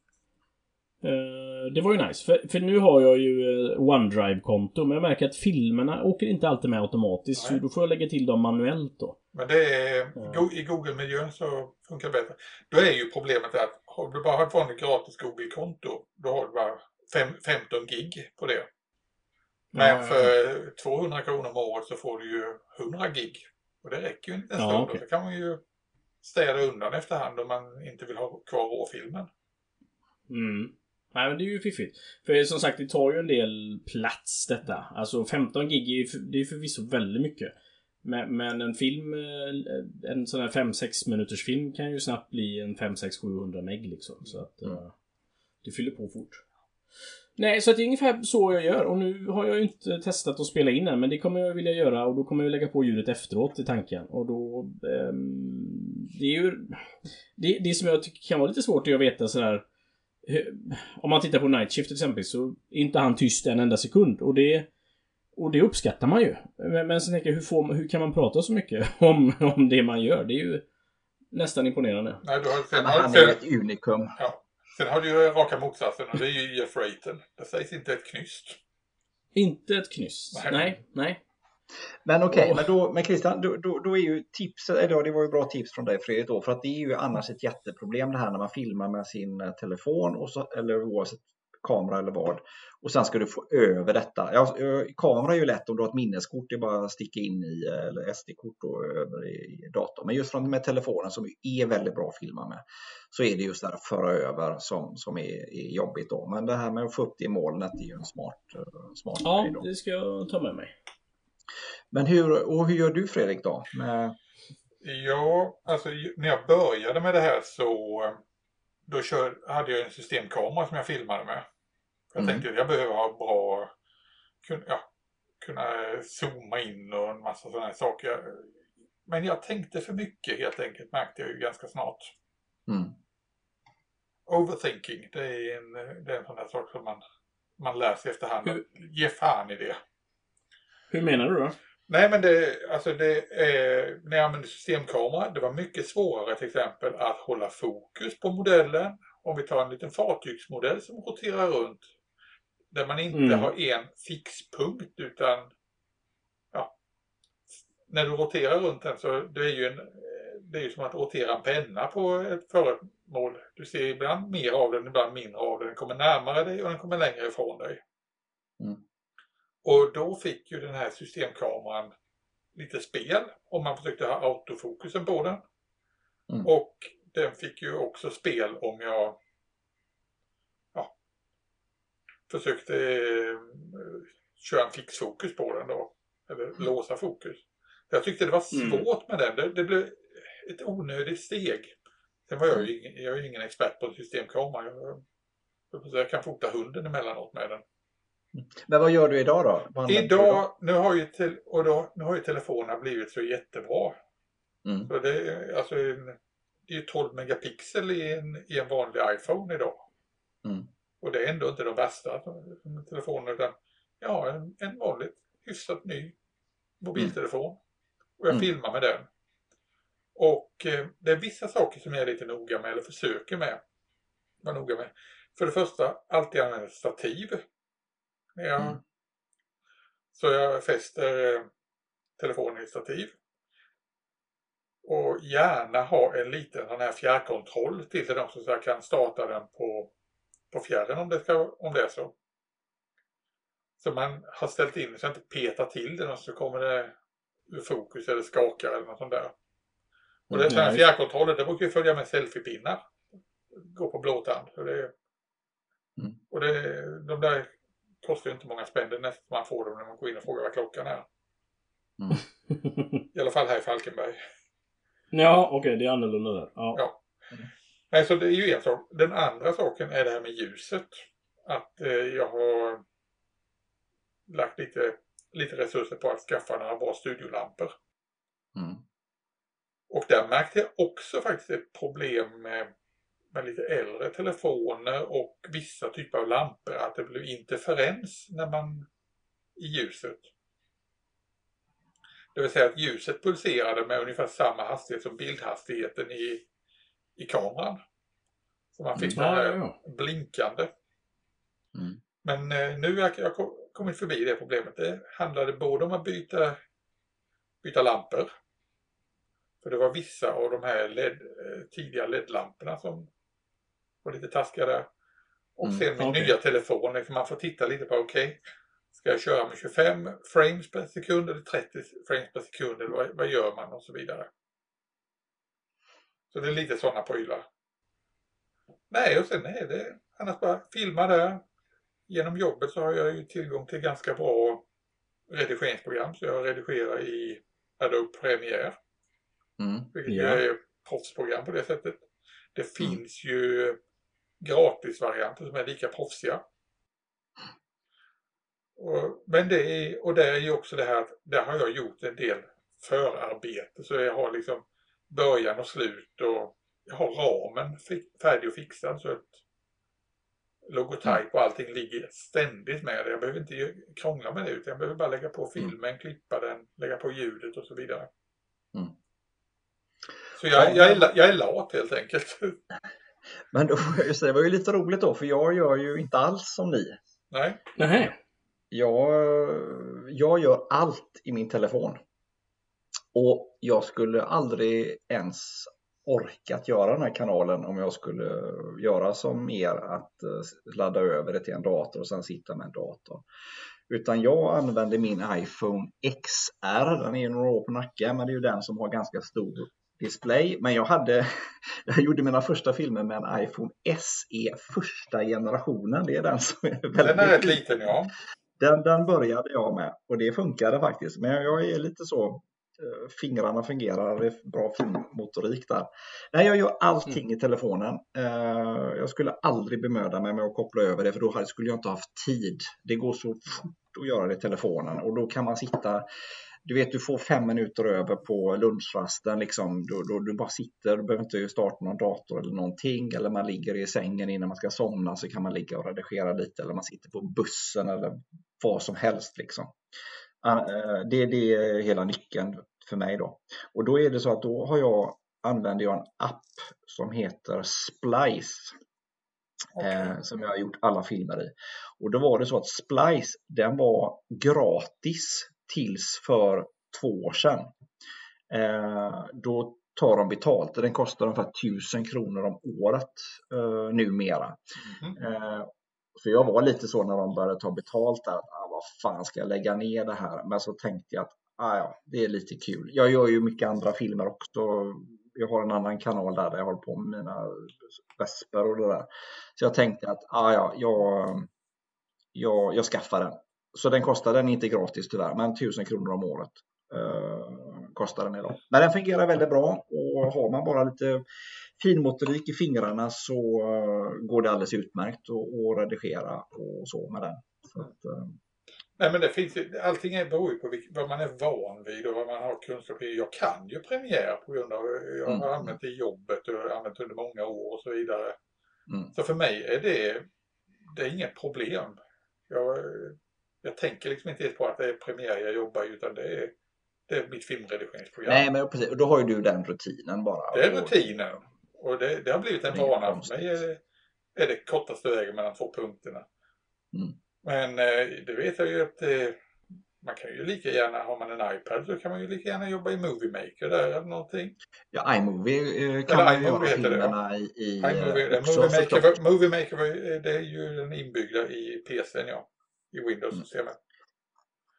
Eh, det var ju nice. För, för nu har jag ju eh, OneDrive-konto, men jag märker att filmerna åker inte alltid med automatiskt. Nej. Så då får jag lägga till dem manuellt då. Men det är, Ja. go- i Google-miljön så funkar det bättre. Då är ju problemet att har du bara ett vanligt gratis Google-konto, då har du bara fem, 15 gig på det. Men för 200 kronor om året så får du ju 100 gig. Och det räcker ju en liten Ja. Och så kan man ju städa undan efterhand om man inte vill ha kvar råfilmen. Mm. Nej men det är ju fiffigt. För som sagt, det tar ju en del plats detta. Alltså 15 gig är ju för, det är förvisso väldigt mycket. Men, men en film, eh, en sån här 5-6 minuters film kan ju snabbt bli en 5-6-700 meg liksom. Så att Mm. eh, det fyller på fort. Nej, så att det är ungefär så jag gör. Och nu har jag ju inte testat att spela in än, men det kommer jag vilja göra och då kommer jag lägga på ljudet efteråt i tanken. Och då... ehm, det är ju... Det, det som jag tycker kan vara lite svårt är att veta sådär... Om man tittar på Night Shift till exempel så är inte han tyst en enda sekund. Och det... Och det uppskattar man ju. Men, men sen tänker jag, hur, får, hur kan man prata så mycket [laughs] om, om det man gör? Det är ju nästan imponerande. Nej, du har, har, han är ett unikum. ja, sen har du ju raka motsatsen och det är ju Jeff Raten. Det sägs inte ett knyst. Inte ett knyst. Nej. Nej, nej. Men okej, Åh. men, då, men Christian, då, då, då är ju tipset, eller ja, det var ju bra tips från dig Fredrik då, för att det är ju annars ett jätteproblem det här när man filmar med sin eh, telefon, och så, eller oavsett kamera eller vad, och sen ska du få över detta. Ja, eh, kamera är ju lätt om du har ett minneskort, det är bara att sticka in i, eh, eller SD-kort då, över i, datorn. Men just från med telefonen som är väldigt bra att filma med, så är det just det här att föra över som, som är, är jobbigt då. Men det här med att få upp det i molnet är ju en smart, eh, smart Ja, grej då. det ska jag ta med mig. Men hur, och hur gör du Fredrik då? Med, Ja, alltså när jag började med det här så då kör, hade jag en systemkamera som jag filmade med. Jag Mm. tänkte att jag behöver ha bra, kun, ja, kunna zooma in och en massa sådana här saker. Men jag tänkte för mycket helt enkelt märkte jag ju ganska snart. mm. Overthinking, det är en, det är en sån där sak som man, man lär sig efterhand. Hur- Ge fan i det. Hur menar du då? Nej men det, alltså det, eh, när jag använde systemkamera, det var mycket svårare till exempel att hålla fokus på modellen. Om vi tar en liten fartygsmodell som roterar runt. Där man inte Mm. har en fixpunkt utan ja, när du roterar runt den så det är ju en, det är ju som att rotera en penna på ett föremål. Du ser ibland mer av den, ibland mindre av den. Den kommer närmare dig och den kommer längre ifrån dig. Mm. Och då fick ju den här systemkameran lite spel om man försökte ha autofokusen på den. Mm. Och den fick ju också spel om jag ja, försökte eh, köra en fixfokus på den då. Eller låsa fokus. Jag tyckte det var Mm. svårt med den. Det, det blev ett onödigt steg. Sen var jag ju ingen, jag är ju ingen expert på systemkamera. Jag, jag, jag kan fota hunden emellanåt med den. Men vad gör du idag då? Du? Idag, nu har ju, te, och då, nu har ju telefonerna blivit så jättebra. Mm. Så det, är- alltså, en, det är ju 12 megapixel i en, i en vanlig iPhone idag. Mm. Och det är ändå inte de värsta telefonerna utan ja, en, en vanlig hyfsat ny mobiltelefon. Och jag Mm. filmar med den. Och eh, det är vissa saker som jag är lite noga med eller försöker med. vara noga med. För det första, alltid använda stativ. Jag, Mm. Så jag fäster eh, telefonen i stativ. Och gärna ha en liten sån här fjärrkontroll till den också så jag kan starta den på, på fjärren om det, ska, om det är så. Så man har ställt in så jag inte petar till den och så kommer det ur fokus eller skakar eller något sånt där. Och det är sådana fjärrkontroller, det brukar ju följa med selfiepinnar. Gå på blåtand. Så det, Mm. Och det, de där kostar ju inte många spänn. Det nästan man får dem när man går in och frågar vad klockan är. I alla fall här i Falkenberg. ja, okej, det är annorlunda där. Ja. Ja. Nej, så det är ju en sak. Den andra saken är det här med ljuset. Att eh, jag har lagt lite, lite resurser på att skaffa några bra studiolampor. Mm. Och där märkte jag också faktiskt ett problem med, med lite äldre telefoner och vissa typer av lampor. Att det blev interferens när man i ljuset. Det vill säga att ljuset pulserade med ungefär samma hastighet som bildhastigheten i, i kameran. Så man fick det Ja, här ja, ja. blinkande. Mm. Men eh, nu har jag ko- kommit förbi det problemet. Det handlade både om att byta, byta lampor. För det var vissa av de här LED, eh, tidiga LED-lamporna som var lite taskiga där. Och Mm, sen min nya telefon, liksom man får titta lite på, okej, ska jag köra med 25 frames per sekund eller 30 frames per sekund eller vad, vad gör man och så vidare. Så det är lite sådana prylar. Nej, och sen är det annars bara filma där. Genom jobbet så har jag ju tillgång till ganska bra redigeringsprogram så jag redigerar i Adobe Premiere. Mm. Vilket Ja. är proffsprogram på det sättet. Det finns ju gratisvarianter som är lika proffsiga. Och, men det är, och det är ju också det här att där har jag gjort en del förarbete. Så jag har liksom början och slut och jag har ramen färdig och fixad. Så att logotyp och allting ligger ständigt med det. Jag behöver inte krångla med det utan jag behöver bara lägga på filmen, klippa den, lägga på ljudet och så vidare. Mm. Så jag, jag, är, jag är lat helt enkelt. [laughs] Men då, [laughs] just det, det var ju lite roligt då, för jag gör ju inte alls som ni. Nej. Nej. Jag, jag gör allt i min telefon. Och jag skulle aldrig ens orkat göra den här kanalen om jag skulle göra som er, att eh, ladda över det till en dator och sen sitta med en dator. Utan jag använder min iPhone XR, den är ju några år på nacken, men det är ju den som har ganska stor display. Men jag hade, [laughs] jag gjorde mina första filmer med en iPhone SE första generationen. Det är den som är väldigt Den är rätt liten ja. den, den började jag med och det funkade faktiskt. Men jag är lite så, Eh, fingrarna fungerar, det är bra filmmotorik där. Nej, jag gör allting i telefonen. Eh, jag skulle aldrig bemöda mig med att koppla över det för då skulle jag inte haft tid. Det går så fort att göra det i telefonen och då kan man sitta du vet, du får fem minuter över på lunchrasten. Liksom, då, du, du bara sitter, du behöver inte starta någon dator eller någonting. Eller man ligger i sängen innan man ska somna så kan man ligga och redigera lite. Eller man sitter på bussen eller vad som helst. Liksom. Eh, Det, det är hela nyckeln för mig. då. Och då är det så att då har jag, använder jag en app som heter Splice. Eh, som jag har gjort alla filmer i. Och då var det så att Splice, den var gratis tills för två år sedan. Eh, då tar de betalt. Den kostar ungefär 1000 kronor om året eh, numera. Mhm. Eh, för jag var lite så när de började ta betalt där, att ah, vad fan ska jag lägga ner det här? Men så tänkte jag att ah, ja, det är lite kul. Jag gör ju mycket andra filmer också. Jag har en annan kanal där, där jag håller på med mina vesper och det där. Så jag tänkte att ah, ja, jag, jag, jag skaffar den. Så den kostar, den är inte gratis tyvärr, men 1000 kronor om året Uh, kostar den idag. Men den fungerar väldigt bra och har man bara lite finmotorik i fingrarna så eh, går det alldeles utmärkt att redigera och så med den. Så att, eh, Nej men det finns ju, allting beror ju på vad man är van vid och vad man har kunskap i. Jag kan ju Premiere på grund av jag har Mm. använt det i jobbet och använt under många år och så vidare. Mm. Så för mig är det, det är inget problem. Jag, jag tänker liksom inte ens på att det är Premiere jag jobbar i utan det är, det är mitt filmredigeringsprogram. Nej, men precis. Och då har ju du den rutinen bara. Det är rutinen. Och det, det har blivit en Det vana. För mig är det, är det kortaste vägen mellan två punkterna. Mm. Men eh, det vet jag ju att eh, man kan ju lika gärna, har man en iPad så kan man ju lika gärna jobba i Movie Maker där eller någonting. Ja, iMovie eh, kan Eller man ju göra heter det, filmerna i, iMovie, också, Movie. Maker, Movie Maker det är ju den inbyggda i PCn ja. I Mm.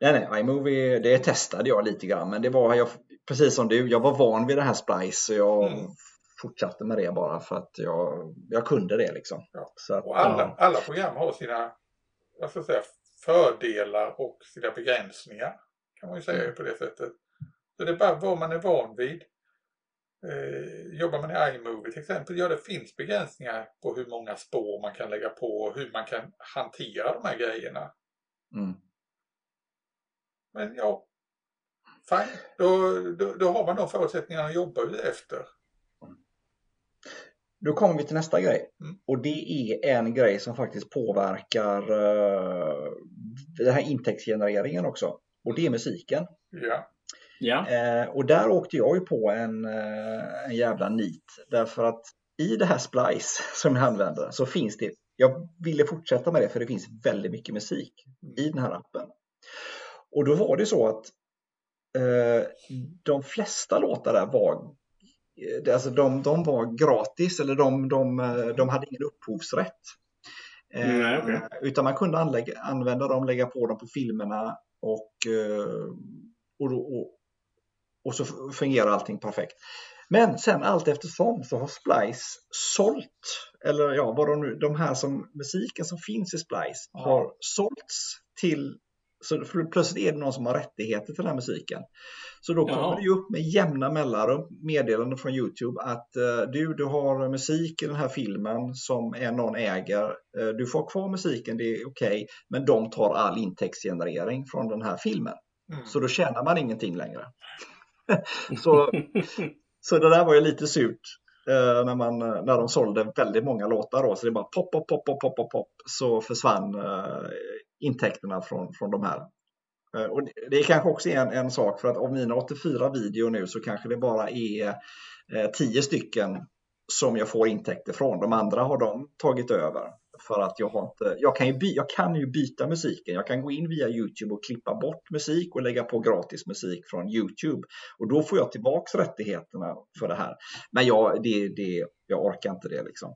Nej, nej, iMovie, det testade jag lite grann, men det var jag, precis som du, jag var van vid det här Splice så jag Mm. fortsatte med det bara för att jag, jag kunde det liksom. Ja. Att, Och alla, Ja. alla program har sina vad ska jag säga, fördelar och sina begränsningar. Kan man ju säga Mm. på det sättet. Så det är bara vad man är van vid. Eh, jobbar man i iMovie till exempel, ja det finns begränsningar på hur många spår man kan lägga på och hur man kan hantera de här grejerna. mm. Men ja, fine. Då, då, då har man de förutsättningarna att jobba efter. Då kommer vi till nästa grej. Mm. Och det är en grej som faktiskt påverkar uh, den här intäktsgenereringen också. Och det är musiken. Ja, Ja. Eh, och där åkte jag ju på en, eh, en jävla nit. Därför att i det här Splice [laughs] som jag använder så finns det, jag ville fortsätta med det för det finns väldigt mycket musik i den här appen. Och då var det så att eh, de flesta låtar där var eh, Alltså de, de var gratis eller de, de, eh, de hade ingen upphovsrätt. Eh, Mm, nej, okej. Utan man kunde anlägga, använda dem, lägga på dem på filmerna och, eh, och, och, och så fungerar allting perfekt. Men sen allt eftersom så har Splice sålt, eller ja, vad de nu, de här som musiken som finns i Splice har sålts till så plötsligt är det någon som har rättigheter till den här musiken. Så då kommer Jaha. det ju upp med jämna mellanrum meddelanden från Youtube att eh, du, du har musik i den här filmen som en någon äger. Eh, du får kvar musiken, det är okej, men de tar all intäktsgenerering från den här filmen. mm. Så då tjänar man ingenting längre. [laughs] så, så det där var ju lite surt eh, när, man, när de sålde väldigt många låtar då. Så det bara pop, pop, pop, pop, pop, pop, pop så försvann intäkterna från, från de här. Eh, och det, är kanske också en, en sak för att av mina 84 videor nu så kanske det bara är eh, 10 stycken som jag får intäkter från. De andra har de tagit över. För att jag har inte, jag kan, ju by, jag kan ju byta musiken. Jag kan gå in via Youtube och klippa bort musik och lägga på gratis musik från Youtube. Och då får jag tillbaks rättigheterna för det här. Men jag, det, det, jag orkar inte det liksom.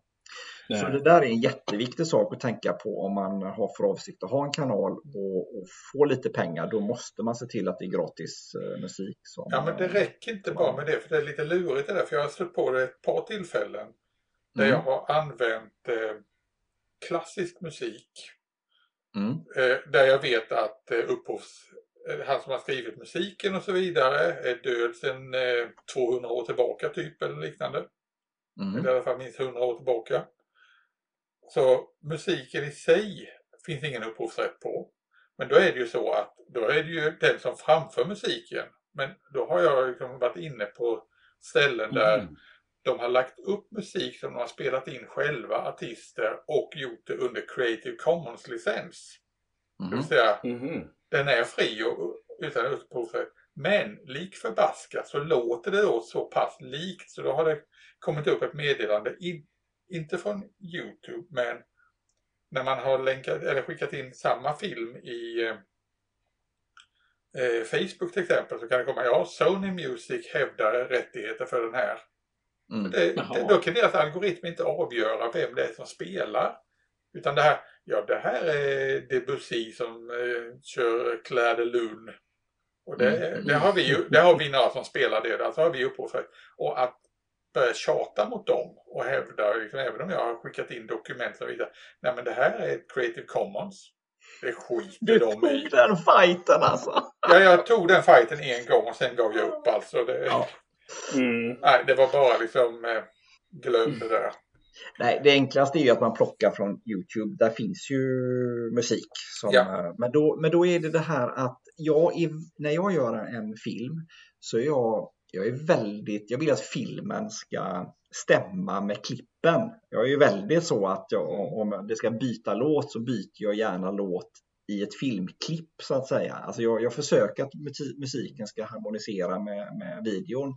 Så det där är en jätteviktig sak att tänka på om man har för avsikt att ha en kanal och, och få lite pengar. Då måste man se till att det är gratis eh, musik. Som, Ja, men det räcker inte bara med det, för det är lite lurigt det där. För jag har stött på det ett par tillfällen där Mm. jag har använt eh, klassisk musik. Mm. Eh, där jag vet att eh, upphovs... Eh, han som har skrivit musiken och så vidare är död sedan eh, 200 år tillbaka typ eller liknande. Mm. Eller i alla fall minst 100 år tillbaka. Så musiken i sig finns ingen upphovsrätt på. Men då är det ju så att då är det ju den som framför musiken. Men då har jag liksom varit inne på ställen där Mm. de har lagt upp musik som de har spelat in själva, artister, och gjort det under Creative Commons-licens. Det Mm. vill säga, Mhm. den är fri och utan upphovsrätt. Men lik förbaskat så låter det då så pass likt så då har det kommit upp ett meddelande, inte från Youtube, men när man har länkat eller skickat in samma film i eh, eh, Facebook till exempel så kan det komma, ja Sony Music hävdar rättigheter för den här. Mm. Det, det, då kan deras algoritm inte avgöra vem det är som spelar. Utan det här, ja det här är Debussy som eh, kör Claire de Lune. Och det, Mm. det, har vi ju, det har vi några som spelar det, alltså har vi upphovsrätt. Och att börja tjata mot dem och hävda, liksom, även om jag har skickat in dokument och så vidare, nej men det här är ett Creative Commons. Det skiter Du de i. tog den fighten alltså. Ja, jag tog den fighten en gång och sen gav jag upp alltså. Det, Ja. Mm. Nej, det var bara liksom, eh, glöm det där. Nej, det enklaste är ju att man plockar från Youtube. Där finns ju musik. Som, Ja. eh, men, då, men då är det det här att jag är, när jag gör en film så är jag, jag är väldigt, jag vill att filmen ska stämma med klippen. Jag är ju väldigt så att jag, om det ska byta låt så byter jag gärna låt i ett filmklipp så att säga. Alltså jag, jag försöker att musiken ska harmonisera med, med videon.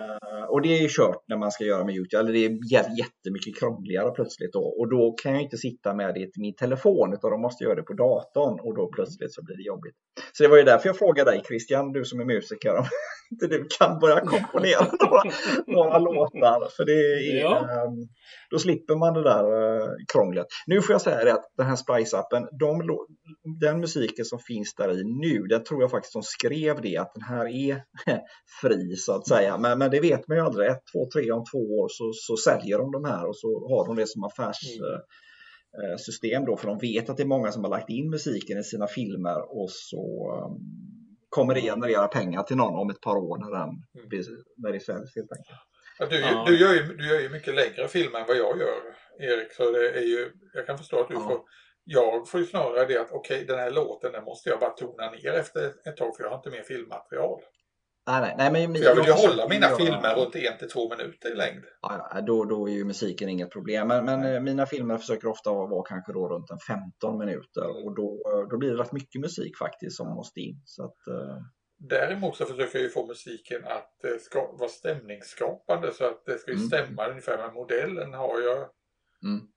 Uh, och det är ju kört när man ska göra med Youtube, eller det är jättemycket krångligare plötsligt då. Och då kan jag inte sitta med det i min telefon utan då måste jag göra det på datorn och då plötsligt så blir det jobbigt. Så det var ju därför jag frågade dig Christian, du som är musiker, om [laughs] inte du kan börja komponera [laughs] några, några låtar. För det är, ja. um, då slipper man det där uh, krånglet. Nu får jag säga det att den här Splice-appen, de, den musiken som finns där i nu, den tror jag faktiskt de skrev det att den här är [laughs] fri så att säga. Men, men det vet man ju aldrig. Ett, två, tre om två år så, så säljer de de här och så har de det som affärssystem mm. då. För de vet att det är många som har lagt in musiken i sina filmer och så um, kommer det generera pengar till någon om ett par år när, den, mm. när det säljs helt enkelt. Du, ja. du, gör ju, du gör ju mycket längre film än vad jag gör, Erik. Så det är ju, jag kan förstå att du ja. får jag får ju snarare det att okej, okay, den här låten den måste jag bara tona ner efter ett tag för jag har inte mer filmmaterial. Nej, nej, nej, men, jag vill ju hålla mina göra... filmer runt en till två minuter i längd. Ja, då, då är ju musiken inget problem. Men, men eh, mina filmer försöker ofta vara kanske då runt en 15 minuter och då, då blir det rätt mycket musik faktiskt som måste in. Så att, uh... Däremot så försöker jag ju få musiken att uh, ska, vara stämningsskapande så att det ska ju mm. stämma ungefär med modellen. Har jag mm.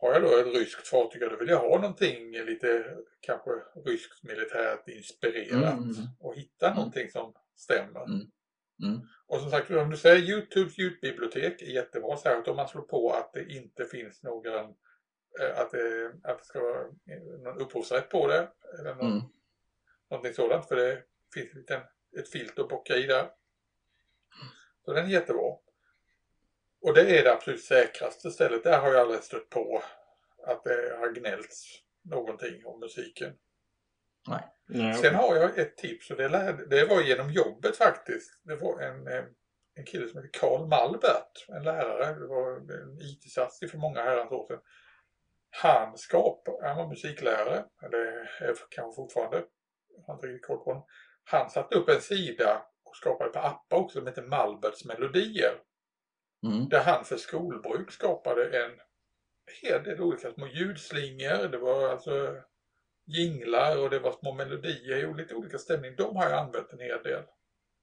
Har jag då ett ryskt fartyg, då vill jag ha någonting lite kanske ryskt militärt inspirerat mm. och hitta mm. någonting som stämmer. Mm. Mm. Och som sagt, om du säger Youtubes ljudbibliotek är jättebra, särskilt om man slår på att det inte finns någon eh, att det, att det ska vara någon upphovsrätt på det. Eller någon, mm. någonting sådant, för det finns en liten, ett filter att bocka i där. Så den är jättebra. Och det är det absolut säkraste stället. Där har jag aldrig stött på att det har gnällts någonting om musiken. Nej. Nej, Sen har jag ett tips och det, lärde, det var genom jobbet faktiskt. Det var en, eh, en kille som heter Karl Malbert, en lärare. Det var en IT-satsning för många herrans år sedan. Han skapade, han var musiklärare, eller är kanske fortfarande, jag har inte riktigt koll på honom. Han satte upp en sida och skapade på appar också som heter Malberts melodier. Mm. Där han för skolbruk skapade en hel del olika små ljudslingor. Det var alltså jinglar och det var små melodier i lite olika stämning. De har jag använt en hel del.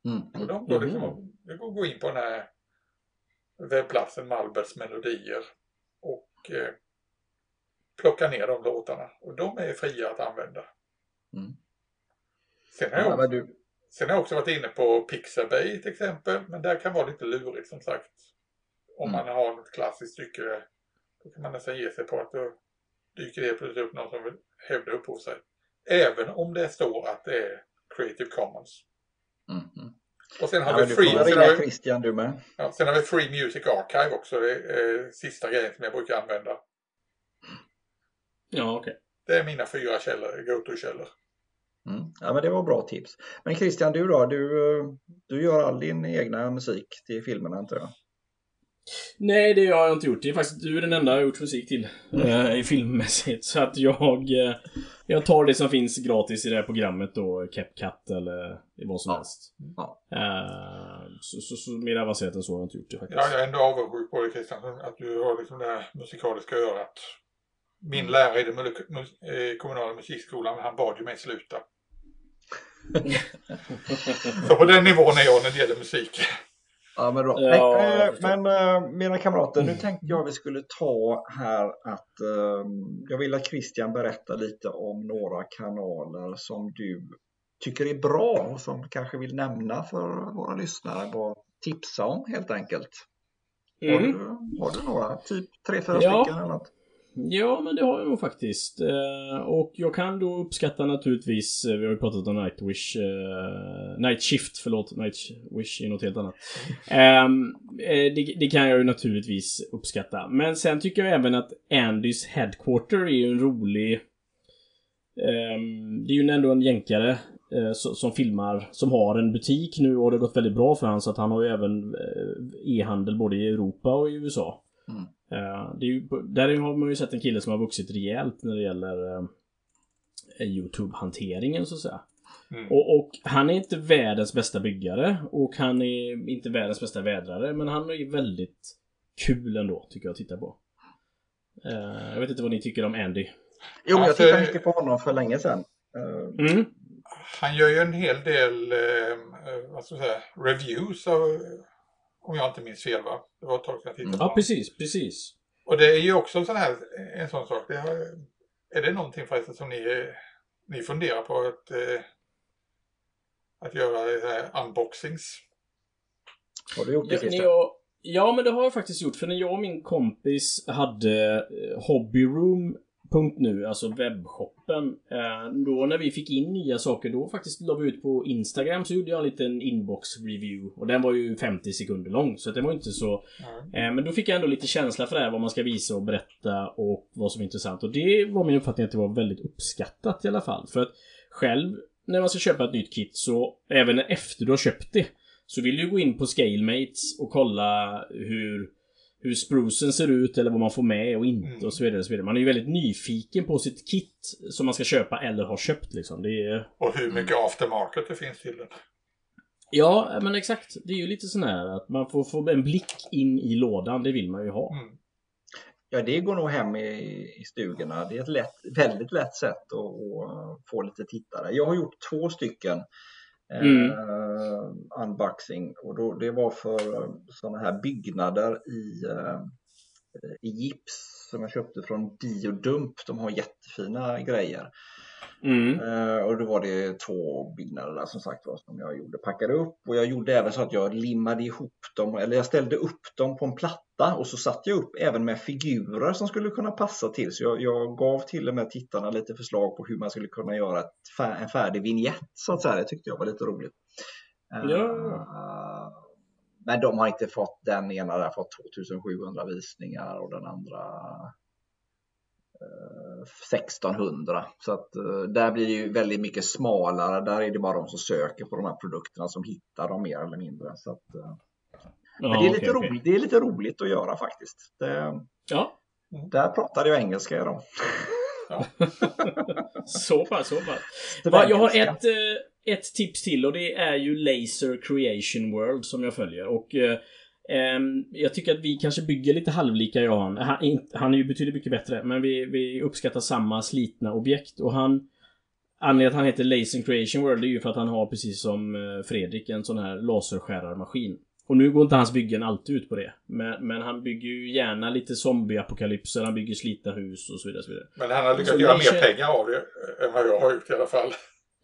Mm. Och de går liksom, mm. det går att gå in på den här webbplatsen Malberts melodier och eh, plocka ner de låtarna. Och de är fria att använda. Mm. Sen, har jag, ja, du... sen har jag också varit inne på Pixabay till exempel. Men där kan vara lite lurigt som sagt. Om mm. man har något klassiskt stycke då kan man nästan ge sig på att då dyker det plötsligt upp någon som vill hävda upphovsrätt. Även om det står att det är Creative Commons. Mm. Och sen har ja, vi Free... Sen har vi, Christian, du med. Ja, sen har vi Free Music Archive också. Det är eh, sista grejen som jag brukar använda. Ja, okej. Okay. Det är mina fyra källor, go-to-källor. Mm. Ja, men det var bra tips. Men Christian, du då? Du, eh, du gör all din egna musik till filmerna, inte jag? Nej, det har jag inte gjort. Det är faktiskt du är den enda jag har gjort musik till. Mm. Äh, filmmässigt. Så att jag... Äh, jag tar det som finns gratis i det här programmet då. CapCut eller vad som ja. helst. Ja. Äh, så, så, så mer avancerat än så har jag inte gjort det faktiskt. Ja, jag är ändå avundsjuk på dig Christian. Att du har liksom det här musikaliska örat. Min lärare i den kommunala musikskolan, han bad ju mig sluta. Så på den nivån är jag när det gäller musik. Ja, men bra. Ja, Nej, äh, men äh, mina kamrater, nu mm. tänkte jag att vi skulle ta här att äh, jag vill att Christian berättar lite om några kanaler som du tycker är bra och som kanske vill nämna för våra lyssnare. Bara tipsa om helt enkelt. Mm. Har, du, har du några? Typ tre, fyra ja. stycken eller något? Ja, men det har jag nog faktiskt. Eh, och jag kan då uppskatta naturligtvis, eh, vi har ju pratat om Nightwish, eh, Night Shift, förlåt, Nightwish är något helt annat. [laughs] Ehm, det, det, kan jag ju naturligtvis uppskatta. Men sen tycker jag även att Andys Headquarter är ju en rolig... Ehm, det är ju ändå en jänkare som filmar, som har en butik nu och det har gått väldigt bra för honom så att han har ju även e-handel både i Europa och i USA. Mm. Uh, det är ju, där har man ju sett en kille som har vuxit rejält när det gäller uh, Youtube-hanteringen så att säga. Mm. Och, och, han är inte världens bästa byggare och han är inte världens bästa vädrare men han är väldigt kul ändå tycker jag att titta på. Uh, jag vet inte vad ni tycker om Andy. Jo, jag tittade mycket på honom för länge sedan. Mm. Han gör ju en hel del vad ska jag säga, reviews av Om jag inte minns fel va? Det var ett tag sedan jag tittade på Ja, precis, precis. Och det är ju också en sån här, en sån sak. Det har, är det någonting förresten som ni, ni funderar på att, eh, att göra unboxings? Har du gjort det Ja, Christer? jag, ja, men det har jag faktiskt gjort. För när jag och min kompis hade eh, hobbyroom.nu, alltså webbshoppen. Eh, då när vi fick in nya saker, då faktiskt la vi ut på Instagram så gjorde jag en liten inbox review. Och den var ju 50 sekunder lång, så det var inte så... Mm. Men då fick jag ändå lite känsla för det här, vad man ska visa och berätta och vad som är intressant. Och det var min uppfattning att det var väldigt uppskattat i alla fall. För att själv, när man ska köpa ett nytt kit, så även efter du har köpt det, så vill du gå in på Scalemates och kolla hur, hur sprucen ser ut eller vad man får med och inte Mm. och så vidare. Och så vidare. Man är ju väldigt nyfiken på sitt kit som man ska köpa eller har köpt liksom. Det är... Och hur mycket aftermarket det finns till den. Ja, men exakt. Det är ju lite sån här att man får få en blick in i lådan. Det vill man ju ha. Mm. Ja, det går nog hem i, i stugorna. Det är ett lätt, väldigt lätt sätt att, att få lite tittare. Jag har gjort två stycken Mm. Uh, unboxing och då, det var för eh, sådana här byggnader i, uh, i gips som jag köpte från Diodump. De har jättefina grejer. Mm. Eh, och då var det två byggnader där som sagt var som jag gjorde. Packade upp och jag gjorde även så att jag limmade ihop dem, eller jag ställde upp dem på en platta och så satte jag upp även med figurer som skulle kunna passa till. Så jag, jag gav till och med tittarna lite förslag på hur man skulle kunna göra ett, en färdig vignett så att säga. Det tyckte jag var lite roligt. Eh, Ja. Men de har inte fått, den ena där fått 2700 visningar och den andra 1600. Så att eh, där blir det ju väldigt mycket smalare. Där är det bara de som söker på de här produkterna som hittar dem mer eller mindre. Så att, eh, Ja, men det är, lite okej. roligt, det är lite roligt att göra faktiskt. Det, Ja, där pratade jag engelska i dem. [laughs] så pass, så pass. Va, jag har ett, eh, ett tips till och det är ju Laser Creation World som jag följer. Och jag tycker att vi kanske bygger lite halvlika jag och han. Han, är ju betydligt mycket bättre, men vi, vi uppskattar samma slitna objekt. Och han... Anledningen att han heter Laser Creation World är ju för att han har precis som eh, Fredrik en sån här laserskärarmaskin. Och nu går inte hans byggen alltid ut på det. Men, men han bygger ju gärna lite zombieapokalypser, han bygger slitna hus och så vidare. Och så vidare. Men han har lyckats Så göra mer pengar av det än vad jag har gjort i alla fall.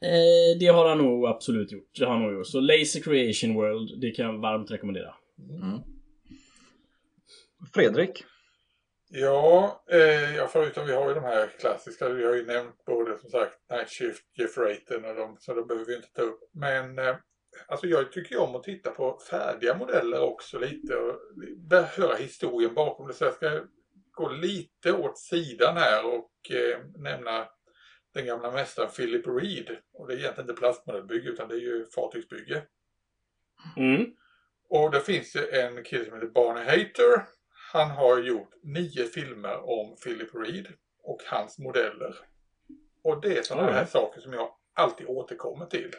Eh, det har han nog absolut gjort. Det har han nog gjort. Så Laser Creation World, det kan jag varmt rekommendera. Mm. Fredrik? Ja, eh, ja, förutom vi har ju de här klassiska, vi har ju nämnt både som sagt Night Shift, Jeff Raten och de, så de behöver vi inte ta upp. Men eh, alltså jag tycker ju om att titta på färdiga modeller också lite och höra historien bakom det. Så jag ska gå lite åt sidan här och eh, nämna den gamla mästaren Philip Reed. Och det är egentligen inte plastmodellbygge utan det är ju fartygsbygge. Mm. Och det finns ju en kille som heter Barney Hater. Han har gjort nio filmer om Philip Reed och hans modeller. Och det är sådana här saker som jag alltid återkommer till.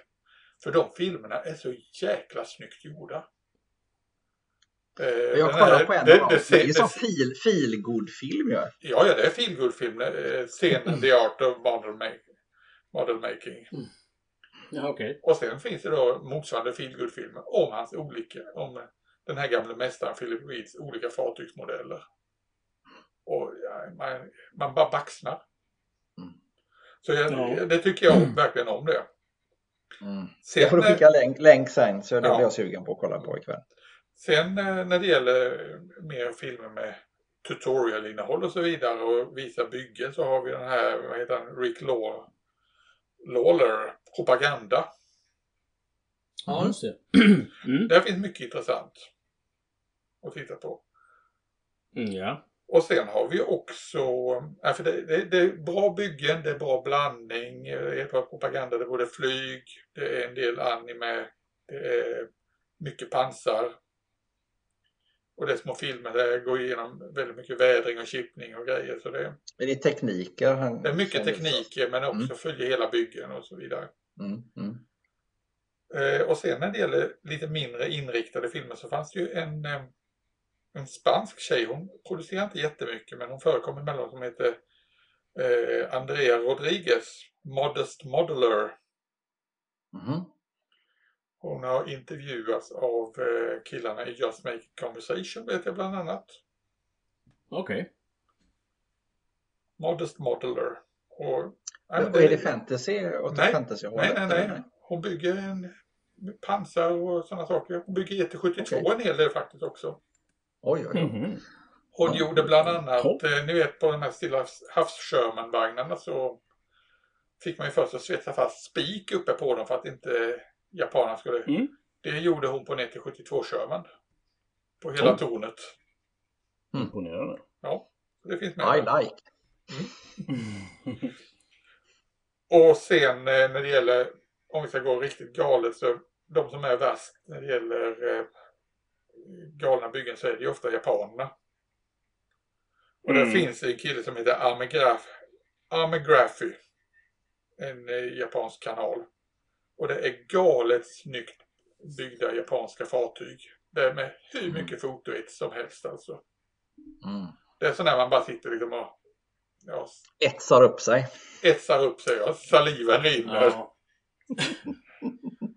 För de filmerna är så jäkla snyggt gjorda. Eh, Jag här- på en det, av dem. det, Det ser- är som det, fil, feelgood-film ju. ja, ja, det är feelgood-film. eh, Scenen The Art of Model, make, model Making. Ja, okej. Och sen finns det då motsvarande feelgood-filmer om hans olika, om den här gamla mästaren Philip Reeds olika fartygsmodeller. Och ja, man, man bara baxnar. Mm. Så jag, Ja. det tycker jag verkligen om det. Mm. Sen, Jag får du eh, skicka länk, länk sen så det Ja. blir jag sugen på att kolla på ikväll. sen eh, när det gäller mer filmer med tutorial-innehåll och så vidare och visa byggen så har vi den här, vad heter han, Rick Law, Lawler, Propaganda. Ja, just det. [clears throat] mm. Där finns mycket intressant att titta på. Mm, ja. Och sen har vi också, ja, för det, det, det är bra byggen, det är bra blandning, det är bra propaganda, det är både flyg, det är en del anime, det är mycket pansar. Och det är små filmer där jag går igenom väldigt mycket vädring och chippning och grejer. Så det, Men det är tekniker. han- det är mycket tekniker men också följer hela byggen och så vidare. Mm, mm. Eh, och sen när det gäller lite mindre inriktade filmer så fanns det ju en, eh, en spansk tjej. Hon producerar inte jättemycket men hon förekommer emellan som heter eh, Andrea Rodriguez. Modest Modeler. Mhm. Hon har intervjuats av eh, killarna i Just Make Conversation vet jag bland annat. Okej. Modest Modeler. Och, Och är det fantasy? Åt Nej. fantasy Nej, nej, nej. Hon bygger en pansar och sådana saker. Hon bygger GT72 Okej. en hel del faktiskt också. Oj, oj, oj. Mhm. Hon Ja. gjorde bland annat, Topp. eh, ni vet på de här Stilla havs-Sherman-vagnarna så fick man ju först att svetsa fast spik uppe på dem för att inte japanerna skulle... Mm. Det gjorde hon på 9072 Sherman. På hela Oh. tornet. Imponerande. Ja, det finns med. I like. Och sen eh, när det gäller, om vi ska gå riktigt galet, så de som är värst när det gäller eh, galna byggen så är det ju ofta japanerna. Och Mm. finns en kille som heter Amegraf, Amegraphy. En eh, japansk kanal. Och det är galet snyggt byggda japanska fartyg. Det är med hur mycket fotohits som helst alltså. Mm. Det är sådär man bara sitter liksom och ja, Etsar upp sig. etsar upp sig och saliven rinner. Ja. [laughs]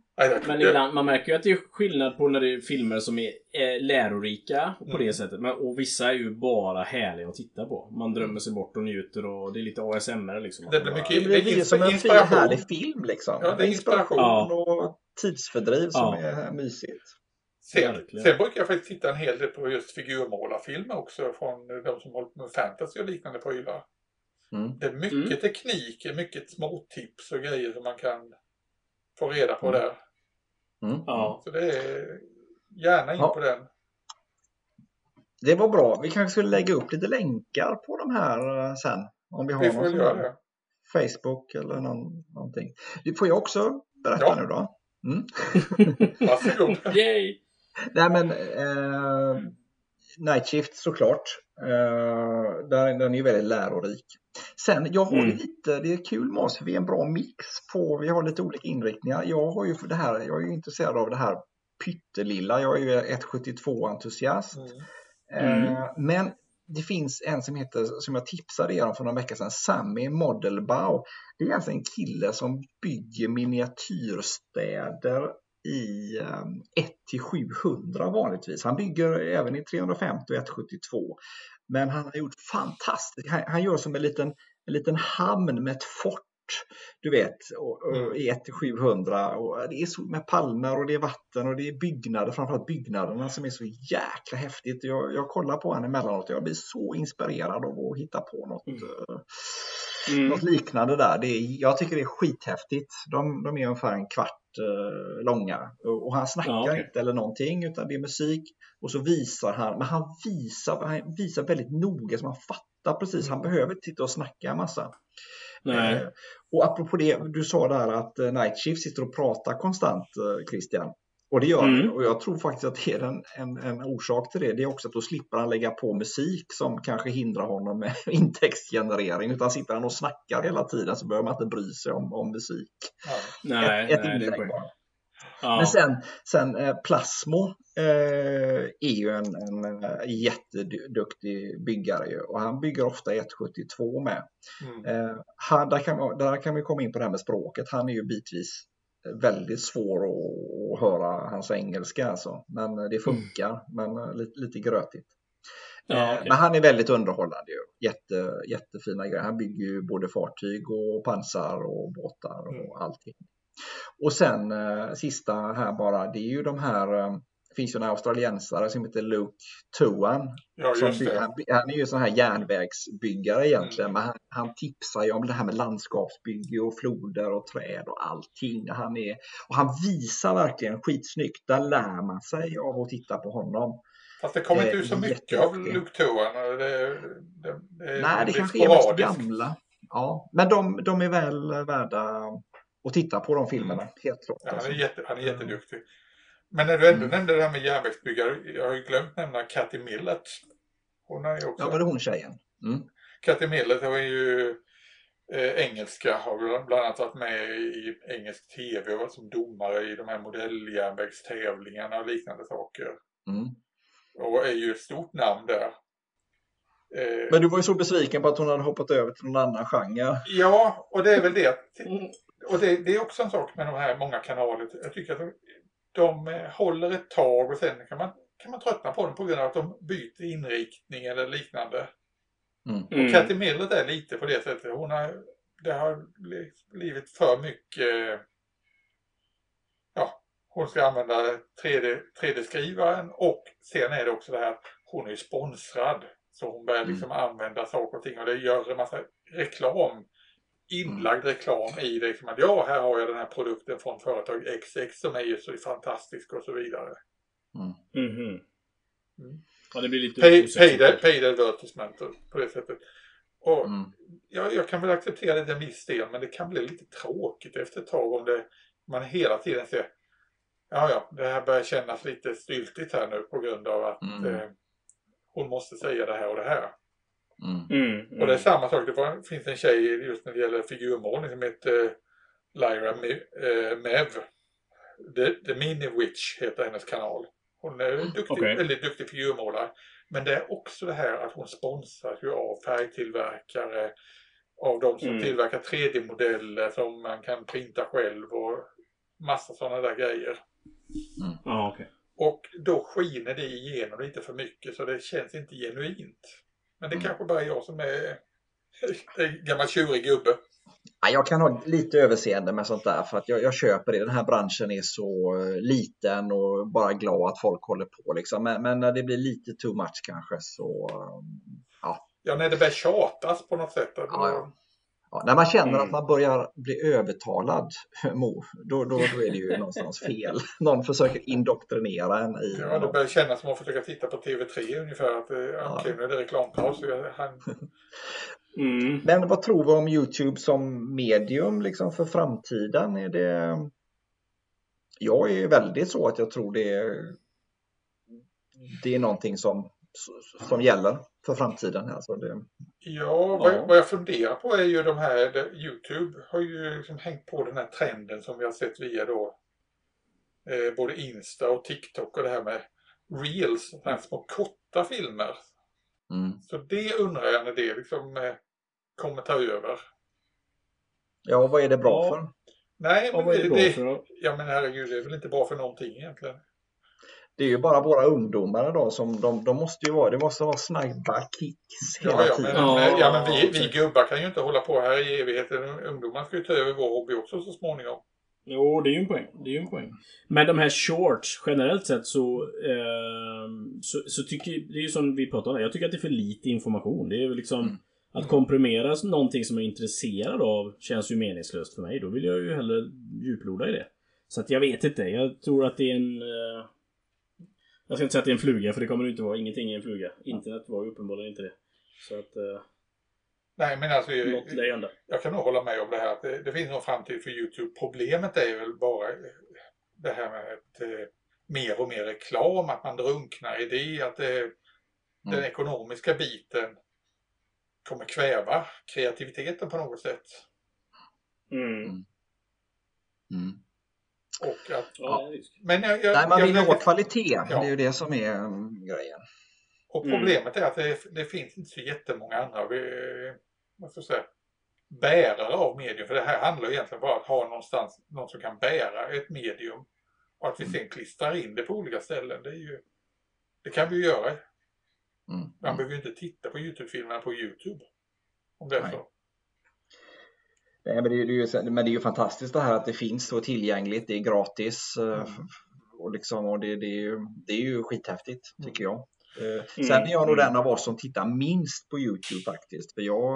Men ibland, man märker ju att det är skillnad på när det är filmer som är eh, lärorika på Mm. det sättet. Men, och vissa är ju bara härliga att titta på. Man drömmer sig bort och njuter och det är lite ASMR liksom. Det blir mycket- Det blir Det är som en fin inspiration. härlig film liksom. Ja, det är inspiration. och tidsfördriv som Ja. är mysigt. Sen, sen brukar jag faktiskt titta en hel del på just figurmålarfilmer också från de som håller på med fantasy och liknande prylar. Mm. Det är mycket Mm. teknik, mycket små tips och grejer som man kan få reda på Mm. där. Mm. Ja. Så det är gärna in Ja. på den. Det var bra. Vi kanske skulle lägga upp lite länkar på de här eh, sen. Om vi har Vi får någon göra det. Facebook eller någon, någonting. Det får jag också berätta Ja. nu då? Mm. [laughs] Varsågod. Yay! Nej men eh, Night Shift såklart. Eh, där, den är ju väldigt lärorik. Sen jag har Mm. lite, det är kul med oss vi är en bra mix på, vi har lite olika inriktningar. Jag har ju för det här, jag är ju intresserad av det här pyttelilla, jag är ju 172 entusiast. Mm. Eh, men det finns en som heter, som jag tipsade er om för några veckor sedan, Sammy Modelbau. Det är alltså en kille som bygger miniatyrstäder i eh, 1-700 vanligtvis. Han bygger även i 350 och 172. Men han har gjort fantastiskt, han, han gör som en liten, en liten hamn med ett fort du vet, och, och, Mm. i 1-700. Och det är så med palmer och det är vatten och det är byggnader, framförallt byggnaderna som är så jäkla häftigt. Jag, jag kollar på honom emellanåt och jag blir så inspirerad av att hitta på något, Mm. eh, Mm. något liknande där. Det är, jag tycker det är skithäftigt. De, de är ungefär en kvart eh, långa och, han snackar Ja, okej. inte eller någonting utan det är musik och så visar han, men han visar, han visar väldigt noga så man fattar precis. Han behöver inte titta och snacka en massa. Eh, och apropå det, du sa där att eh, Night Shift sitter och pratar konstant, eh, Christian. Och det gör Mm. Och jag tror faktiskt att det är en, en, en orsak till det. Det är också att då slipper han lägga på musik som kanske hindrar honom med [laughs] intäktsgenerering. Utan sitter han och snackar hela tiden så behöver man inte bry sig om, om musik. Ja. Nej, ett ett nej, inlägg bara. Ja. Men sen, sen eh, Plasmo eh, är ju en, en eh, jätteduktig byggare ju, och han bygger ofta 172 med. Mm. Eh, han, där, kan, där kan vi komma in på det här med språket. Han är ju bitvis väldigt svår att, höra hans engelska alltså. Men eh, det funkar, men eh, lite, lite grötigt. Ja, Eh, okej. Men han är väldigt underhållande ju. Jätte, jättefina grejer. Han bygger ju både fartyg och pansar och båtar och Mm. allting. Och sen sista här bara, det är ju de här, det finns ju en australiensare som heter Luke Tuan. Ja, Som det. han, han är ju sån här järnvägsbyggare egentligen, Mm. men han, han tipsar ju om det här med landskapsbygge och floder och träd och allting. Han är, och han visar verkligen skitsnyggt. Där lär man sig av att titta på honom. Fast det kommer inte ut så mycket av jätteduktig. Luktoren. Det, det, det, Nej, det kanske är mest sporadiskt. gamla. Ja, men de, de är väl värda att titta på de filmerna, helt klart. Ja, han, alltså. är jätte, han är jätteduktig. Men när du ändå Mm. nämnde det här med järnvägsbyggare. Jag har ju glömt nämna Cathy Millett. Hon är ju också... Ja, var det hon tjejen? Mm. Cathy Millett har ju eh, engelska. Har bland bland annat varit med i engelsk tv och varit som domare i de här modelljärnvägstävlingarna och liknande saker. Mm. Och är ju ett stort namn där. Eh, Men du var ju så besviken på att hon hade hoppat över till någon annan genre. Ja, och det är väl det. Mm. Och det, det är också en sak med de här många kanaler. Jag tycker att de, de eh, håller ett tag och sen kan man, kan man tröttna på dem på grund av att de byter inriktning eller liknande. Mm. Och Cathy Millett är lite på det sättet. Hon har, det har blivit för mycket... Ja, hon ska använda 3D, 3D-skrivaren och sen är det också det här hon är sponsrad. Så hon börjar liksom mm. använda saker och ting och det gör en massa reklam. Inlagd reklam i det. Liksom att ja, här har jag den här produkten från företag XX som är ju så fantastisk och så vidare. Mm. Mm -hmm. mm. Ja, det blir lite Pay, paid, paid advertisement på det sättet. Och mm. jag, jag, kan väl acceptera det till en viss del men det kan bli lite tråkigt efter ett tag om det, man hela tiden ser ja, ja, det här börjar kännas lite styltigt här nu på grund av att mm. eh, hon måste säga det här och det här. Mm. mm och det är samma sak, det finns en tjej just när det gäller figurmålning som heter eh, Lyra eh, Mev. The, The Mini Witch heter hennes kanal. Hon är mm, duktig, okay. väldigt duktig figurmålare. Men det är också det här att hon sponsras ju av färgtillverkare, av de som mm. tillverkar 3D-modeller som man kan printa själv och massa sådana där grejer. Mm. Ah, okay. Och då skiner det igenom lite för mycket så det känns inte genuint. Men det är mm. kanske bara jag som är [laughs] en gammal tjurig gubbe. Jag kan ha lite överseende med sånt där för att jag, jag, köper det. Den här branschen är så eh, liten och bara glad att folk håller på. Liksom. Men, men när det blir lite too much kanske så ja. Ja, när det börjar tjatas på något sätt. Ja, ja. Ja, när man känner mm. att man börjar bli övertalad, [laughs] då, då, då är det ju någonstans fel. [laughs] Någon försöker indoktrinera en i... Ja, det börjar kännas som att försöka titta på TV3 ungefär. Att ja. okej, nu är det reklampaus. Han... [laughs] Mm. Men vad tror vi om Youtube som medium liksom för framtiden? Är det... Jag är väldigt så att jag tror det är, det är någonting som, som gäller för framtiden. Alltså det... Ja, vad, ja. vad jag funderar på är ju de här, det, Youtube har ju liksom hängt på den här trenden som vi har sett via då eh, både Insta och TikTok och det här med Reels, här små korta filmer. Mm. Så det undrar jag när det liksom eh, kommer ta över. Ja, vad är det bra ja. för? Nej, men vad är det, bra för? Ja, men herregud, det är väl inte bra för någonting egentligen det är ju bara våra ungdomar då som de, de måste ju vara, det måste vara snabba kicks hela ja, ja, tiden. Men, ja, men vi, vi gubbar kan ju inte hålla på här i evigheten. Ungdomar ska ju ta över vår hobby också så småningom. Jo, det är ju en poäng. Det är ju en poäng. Men de här shorts, generellt sett så, eh, så, så tycker det är ju som vi pratade om, jag tycker att det är för lite information. Det är väl liksom mm. Att komprimera någonting som jag är intresserad av känns ju meningslöst för mig. Då vill jag ju hellre djuploda i det. Så att jag vet inte. Jag tror att det är en... Eh, jag ska inte säga att det är en fluga för det kommer det inte vara. Ingenting är en fluga. Internet var ju uppenbarligen inte det. Så att... Eh, Nej men alltså jag, jag kan nog hålla med om det här att det, det finns nog framtid för Youtube. Problemet är väl bara det här med att eh, mer och mer reklam, att man drunknar i det, att det, mm. den ekonomiska biten kommer kväva kreativiteten på något sätt. Mm. Mm. Mm. Och att, ja. Men jag, jag, Nej, man vill ju ha kvalitet. Ja. Det är ju det som är um, grejen. Och mm. problemet mm. är att det, det, finns inte så jättemånga andra vi, vad ska jag säga, bärare av medium. För det här handlar egentligen bara om att ha någonstans någon som kan bära ett medium. Och att vi mm. sen klistrar in det på olika ställen. Det, är ju, det kan vi ju göra. Mm. Man behöver ju inte titta på Youtube-filmerna på Youtube. Om det är så. Men, det är, ju, men det är ju fantastiskt det här att det finns så tillgängligt, det är gratis. Eh, mm. Och, liksom, och det, det, är ju, det är ju skithäftigt tycker jag. Eh, mm. Sen är jag nog mm. den av oss som tittar minst på Youtube faktiskt. För jag,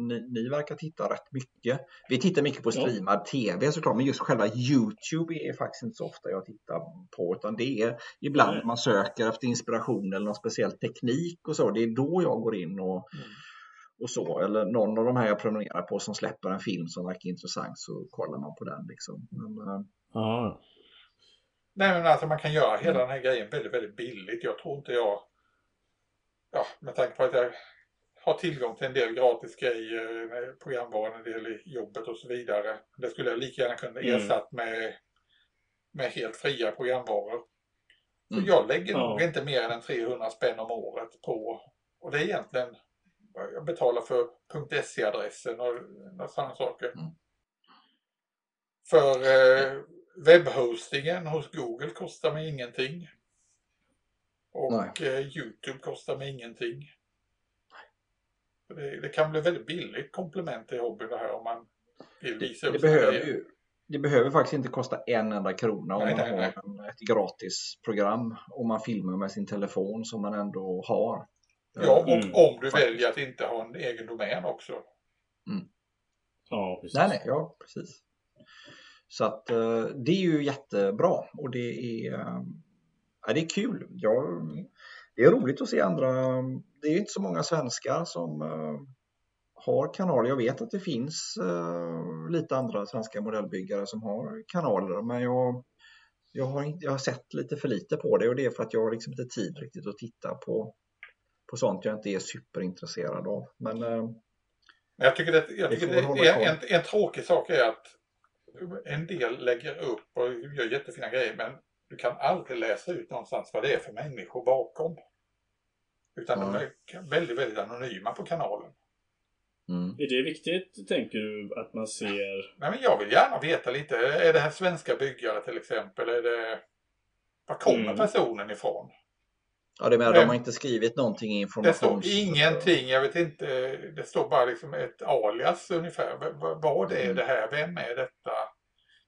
ni, ni, verkar titta rätt mycket. Vi tittar mycket på streamad ja. TV såklart, men just själva Youtube är faktiskt inte så ofta jag tittar på. Utan det är ibland mm. man söker efter inspiration eller någon speciell teknik och så. Det är då jag går in och mm och så. Eller någon av de här jag prenumererar på som släpper en film som verkar intressant så kollar man på den liksom. Men, äh... ja. Nej men alltså man kan göra hela den här grejen väldigt, väldigt billigt. Jag tror inte jag, ja med tanke på att jag har tillgång till en del gratis grejer, programvaran, en del i jobbet och så vidare. Det skulle jag lika gärna kunna mm. ersatt med, med helt fria programvaror. Så mm. jag lägger ja. nog inte mer än 300 spänn om året på, och det är egentligen jag betalar för .se-adressen och sådana saker. Mm. För eh, webbhostingen hos Google kostar mig ingenting. Och Nej. eh, Youtube kostar mig ingenting. Det, det kan bli väldigt billigt komplement till hobbyn det här om man vill visa upp Det sina behöver ju det behöver faktiskt inte kosta en enda krona om Nej, man nej, nej. har en, ett gratisprogram och man filmar med sin telefon som man ändå har. Ja, och Mm. om du väljer att inte ha en egen domän också. Ja, precis. Nej, nej, ja precis. Så att eh, det är ju jättebra och det är, eh, ja, det är kul. Ja, det är roligt att se andra. Det är inte så många svenskar som eh, har kanaler. Jag vet att det finns lite andra svenska modellbyggare som har kanaler, men jag, jag, har inte, jag har sett lite för lite på det och det är för att jag har liksom inte tid riktigt att titta på, på sånt jag inte är superintresserad av. Men eh, Men jag tycker, det, jag Det tycker det är en, en tråkig sak är att en del lägger upp och gör jättefina grejer men du kan aldrig läsa ut någonstans vad det är för människor bakom. Utan de Nej. är väldigt, väldigt anonyma på kanalen. mm. Är det viktigt, tänker du, att man ser... Nej, men jag vill gärna veta lite. Är det här svenska byggare till exempel? Är det... Var kommer Mm. personen ifrån? Ja, det menar, de har inte skrivit någonting i Det står informations... ingenting. Jag vet inte. Det står bara liksom ett alias ungefär. V- v- vad är Mm. det här? Vem är detta?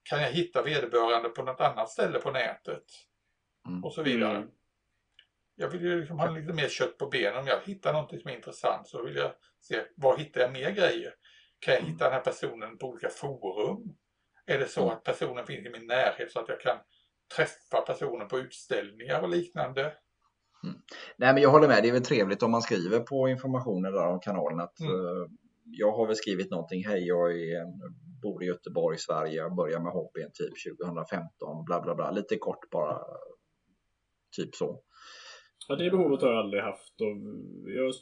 Kan jag hitta vederbörande på något annat ställe på nätet? Mm. Och så vidare. Mm. Jag vill ju liksom ha lite mer kött på benen. Om jag hittar någonting som är intressant så vill jag se var hittar jag mer grejer? Kan jag Mm. hitta den här personen på olika forum? Är det så Mm. att personen finns i min närhet så att jag kan träffa personen på utställningar och liknande? Nej, men jag håller med. Det är väl trevligt om man skriver på informationen där om kanalen att Mm. eh, jag har väl skrivit någonting. Hej, jag är bor i Göteborg, Sverige. Jag börjar med hobbyn typ 2015. Bla, bla, bla. Lite kort bara. Typ så. Ja, det behovet har jag aldrig haft. Och jag,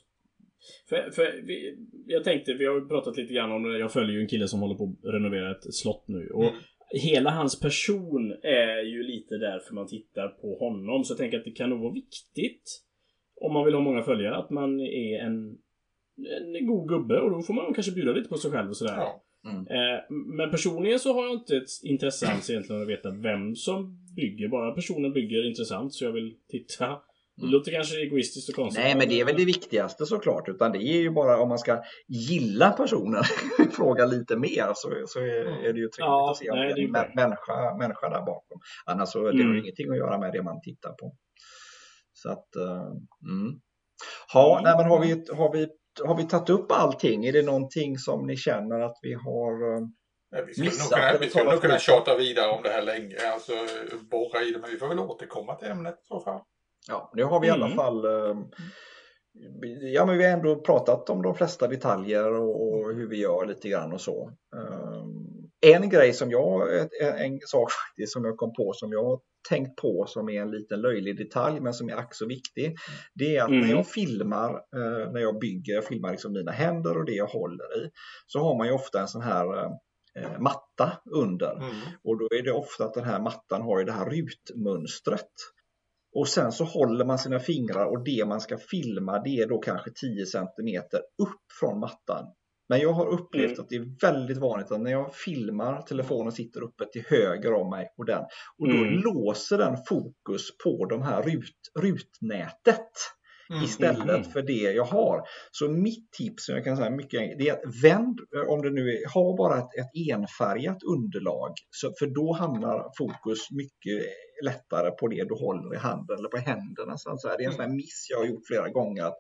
för, för vi, jag tänkte, vi har pratat lite grann om det. Jag följer ju en kille som håller på att renovera ett slott nu. Och Mm. Hela hans person är ju lite därför man tittar på honom. Så jag tänker att det kan nog vara viktigt om man vill ha många följare att man är en, en god gubbe och då får man kanske bjuda lite på sig själv och sådär. Ja. Eh, Men personligen så har jag inte ett intresse alls egentligen att veta vem som bygger. Bara personen bygger intressant så jag vill titta. Det låter kanske egoistiskt och konstigt. Nej, men det är väl det viktigaste såklart. Utan det är ju bara om man ska gilla personen, [laughs] fråga lite mer så, så är, är det ju trevligt Ja, att se om nej, det det är en bra. människa, människa där bakom. Annars så det har Mm. ju ingenting att göra med det man tittar på. Så att, eh, mm. Ja, Mm. nej, men har vi, har, vi, har vi tagit upp allting? Är det någonting som ni känner att vi har eh, Ja, Vi skulle nog Missat kunna, vi skulle nog kunna tjata vidare om det här länge. Alltså borra i det. Men vi får väl återkomma till ämnet i så fall. Ja, nu har vi i alla Mm. fall eh, Ja, men vi har ändå pratat om de flesta detaljer och, och hur vi gör lite grann och så. Eh, En grej som jag, en, sak faktiskt som jag kom på som jag har tänkt på som är en liten löjlig detalj men som är ack så viktig. Det är att Mm. när jag filmar, eh, när jag bygger, jag filmar liksom mina händer och det jag håller i, så har man ju ofta en sån här matta under. Mm. Och då är det ofta att den här mattan har ju det här rutmönstret. Och sen så håller man sina fingrar och det man ska filma det är då kanske 10 cm upp från mattan. Men jag har upplevt Mm. att det är väldigt vanligt att när jag filmar, telefonen sitter uppe till höger om mig och den. Och då Mm. låser den fokus på de här rut, rutnätet Mm. istället för det jag har. Så mitt tips, som jag kan säga mycket det är att vänd, om det nu är, ha bara ett, ett enfärgat underlag, så, för då hamnar fokus mycket lättare på det du håller i handen eller på händerna. Så. Det är en sån här miss jag har gjort flera gånger.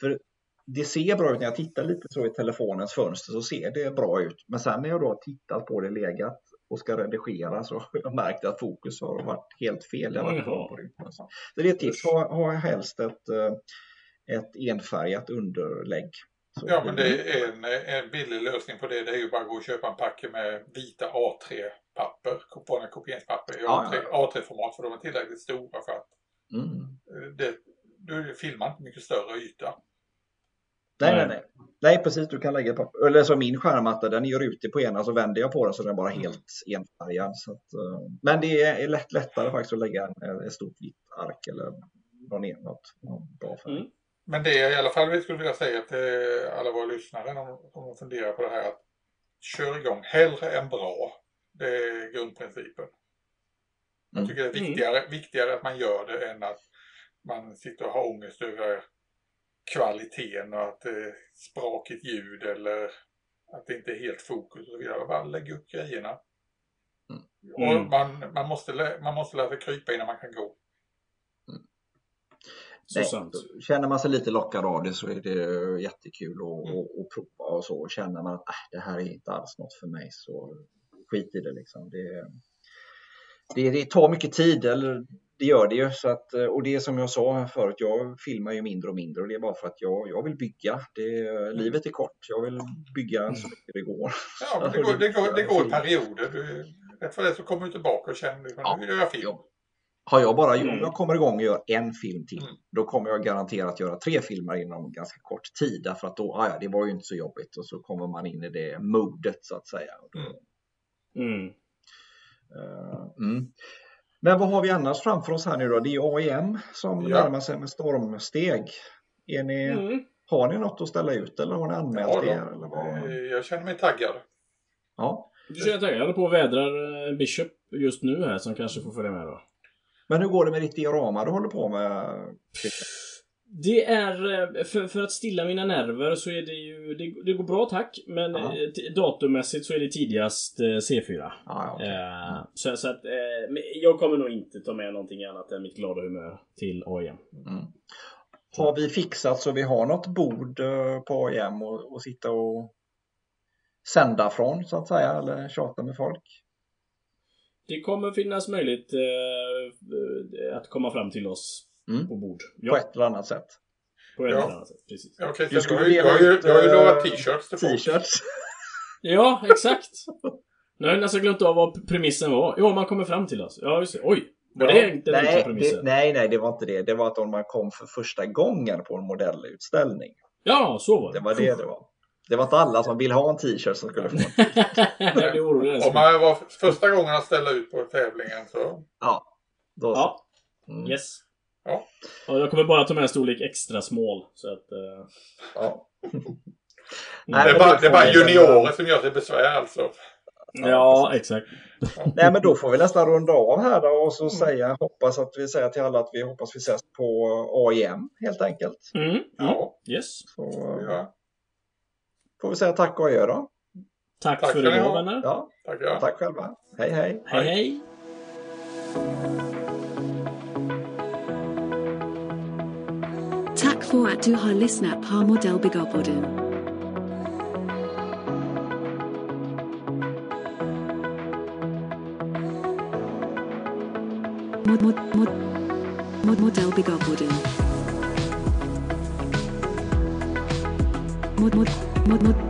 För det ser bra ut när jag tittar lite så i telefonens fönster så ser det bra ut. Men sen när jag då tittat på det legat och ska redigera så har jag märkt att fokus har varit helt fel. Jag varit på det. Så det är ett tips. Ha, ha helst ett, eh, ett enfärgat underlägg. Så Ja, men det är en, en billig lösning på det. Det är ju bara att gå och köpa en packe med vita A3-papper. Vanliga kopieringspapper i Ja, A3, A3-format för de är tillräckligt stora för att Mm. eh, det, du filmar inte mycket större yta. Nej, nej, Nej. nej. Precis. Du kan lägga papper. Eller så min skärmatta, den är ju rutig på ena så vänder jag på den så den är bara Mm. helt enfärgad. Så att, eh, men det är lätt, lättare faktiskt att lägga en, ett stort vitt ark eller dra ner något, något bra färg. Mm. Men det är i alla fall vi skulle vilja säga till alla våra lyssnare om om de funderar på det här att kör igång hellre än bra. Det är grundprincipen. Jag tycker det är Mm. viktigare, viktigare att man gör det än att man sitter och har ångest över kvaliteten och att det är sprakigt ljud eller att det inte är helt fokus och så vidare. Bara lägg upp grejerna. Mm. Och Mm. man, man, måste, man måste lära sig krypa innan man kan gå. Så Nej, sant. Känner man sig lite lockad av det så är det jättekul att, Mm. prova och så. Och känner man att äh, det här är inte alls något för mig så skit i det liksom. Det, det, det tar mycket tid, eller det gör det ju. Så att, och det är som jag sa förut, jag filmar ju mindre och mindre och det är bara för att jag, jag vill bygga. Det, livet är kort, jag vill bygga så mycket det går. Ja, det, går, det, går, det går perioder. Du, rätt för det så kommer du tillbaka och känner Ja. nu vill jag film. Ja. Har jag bara, Mm. om jag kommer igång och gör en film till, Mm. då kommer jag garanterat göra tre filmer inom ganska kort tid. Därför att då, ah ja, det var ju inte så jobbigt och så kommer man in i det modet så att säga. Och då, Mm. Mm. eh, mm. Men vad har vi annars framför oss här nu då? Det är AIM som Ja. närmar sig med stormsteg. Är ni, Mm. Har ni något att ställa ut eller har ni anmält Ja, er? Eller vad? Eh, Jag känner mig taggad. Ja. Du känner att jag håller på och vädrar en Bishop just nu här som kanske får följa med då. Men hur går det med ditt diorama du håller på med? Det är, eh, för, för att stilla mina nerver så är det ju, det, det går bra tack, men Ja. eh, datummässigt så är det tidigast eh, C4. Ja, ja, okej. Eh, så, så att, eh, jag kommer nog inte ta med någonting annat än mitt glada humör till AIM. Mm. Har vi fixat så vi har något bord eh, på AIM och, och sitta och sända från så att säga eller tjata med folk? Det kommer finnas möjlighet eh, att komma fram till oss Mm. på bord. På Ja, ett eller annat sätt. på ett Ja. eller annat sätt. Precis. Christian, Du skulle har ju, ut, du har ju eh, lovat t-shirts till folk. T-shirts. [laughs] Ja, exakt. Nu har jag nästan glömt av vad premissen var. Ja, man kommer fram till oss. Ja, just det. Oj! Var Ja. det inte Nej, premissen? det, nej, nej, det var inte det. Det var att om man kom för första gången på en modellutställning. Ja, så var Det det. var det det var. Det var inte alla som ville ha en t-shirt som skulle få en. [laughs] jag orolig. Om man var första gången att ställa ut på tävlingen så... Ja, då så. Ja, Mm. yes. Ja. Och jag kommer bara ta med en storlek extra small. Så att... eh, Ja. [laughs] Det Nej, är men bara, det är bara juniorer som gör sig besvär alltså. ja, exakt. Nej, men då får vi nästan runda av här då och så Mm. säga, hoppas att vi säger till alla att vi hoppas vi ses på AIM helt enkelt. Mm. Mm. Ja, Yes. Så ja. får vi säga tack och adjö då. Tack, Tack för idag vänner. Ja, Tackar. tack själva. Hej hej. Hej hej. Tack för att du har lyssnat på Modellbyggarpodden. Mod, mod, mod, mod, Modellbyggarpodden. Mod, mod, mod, mod,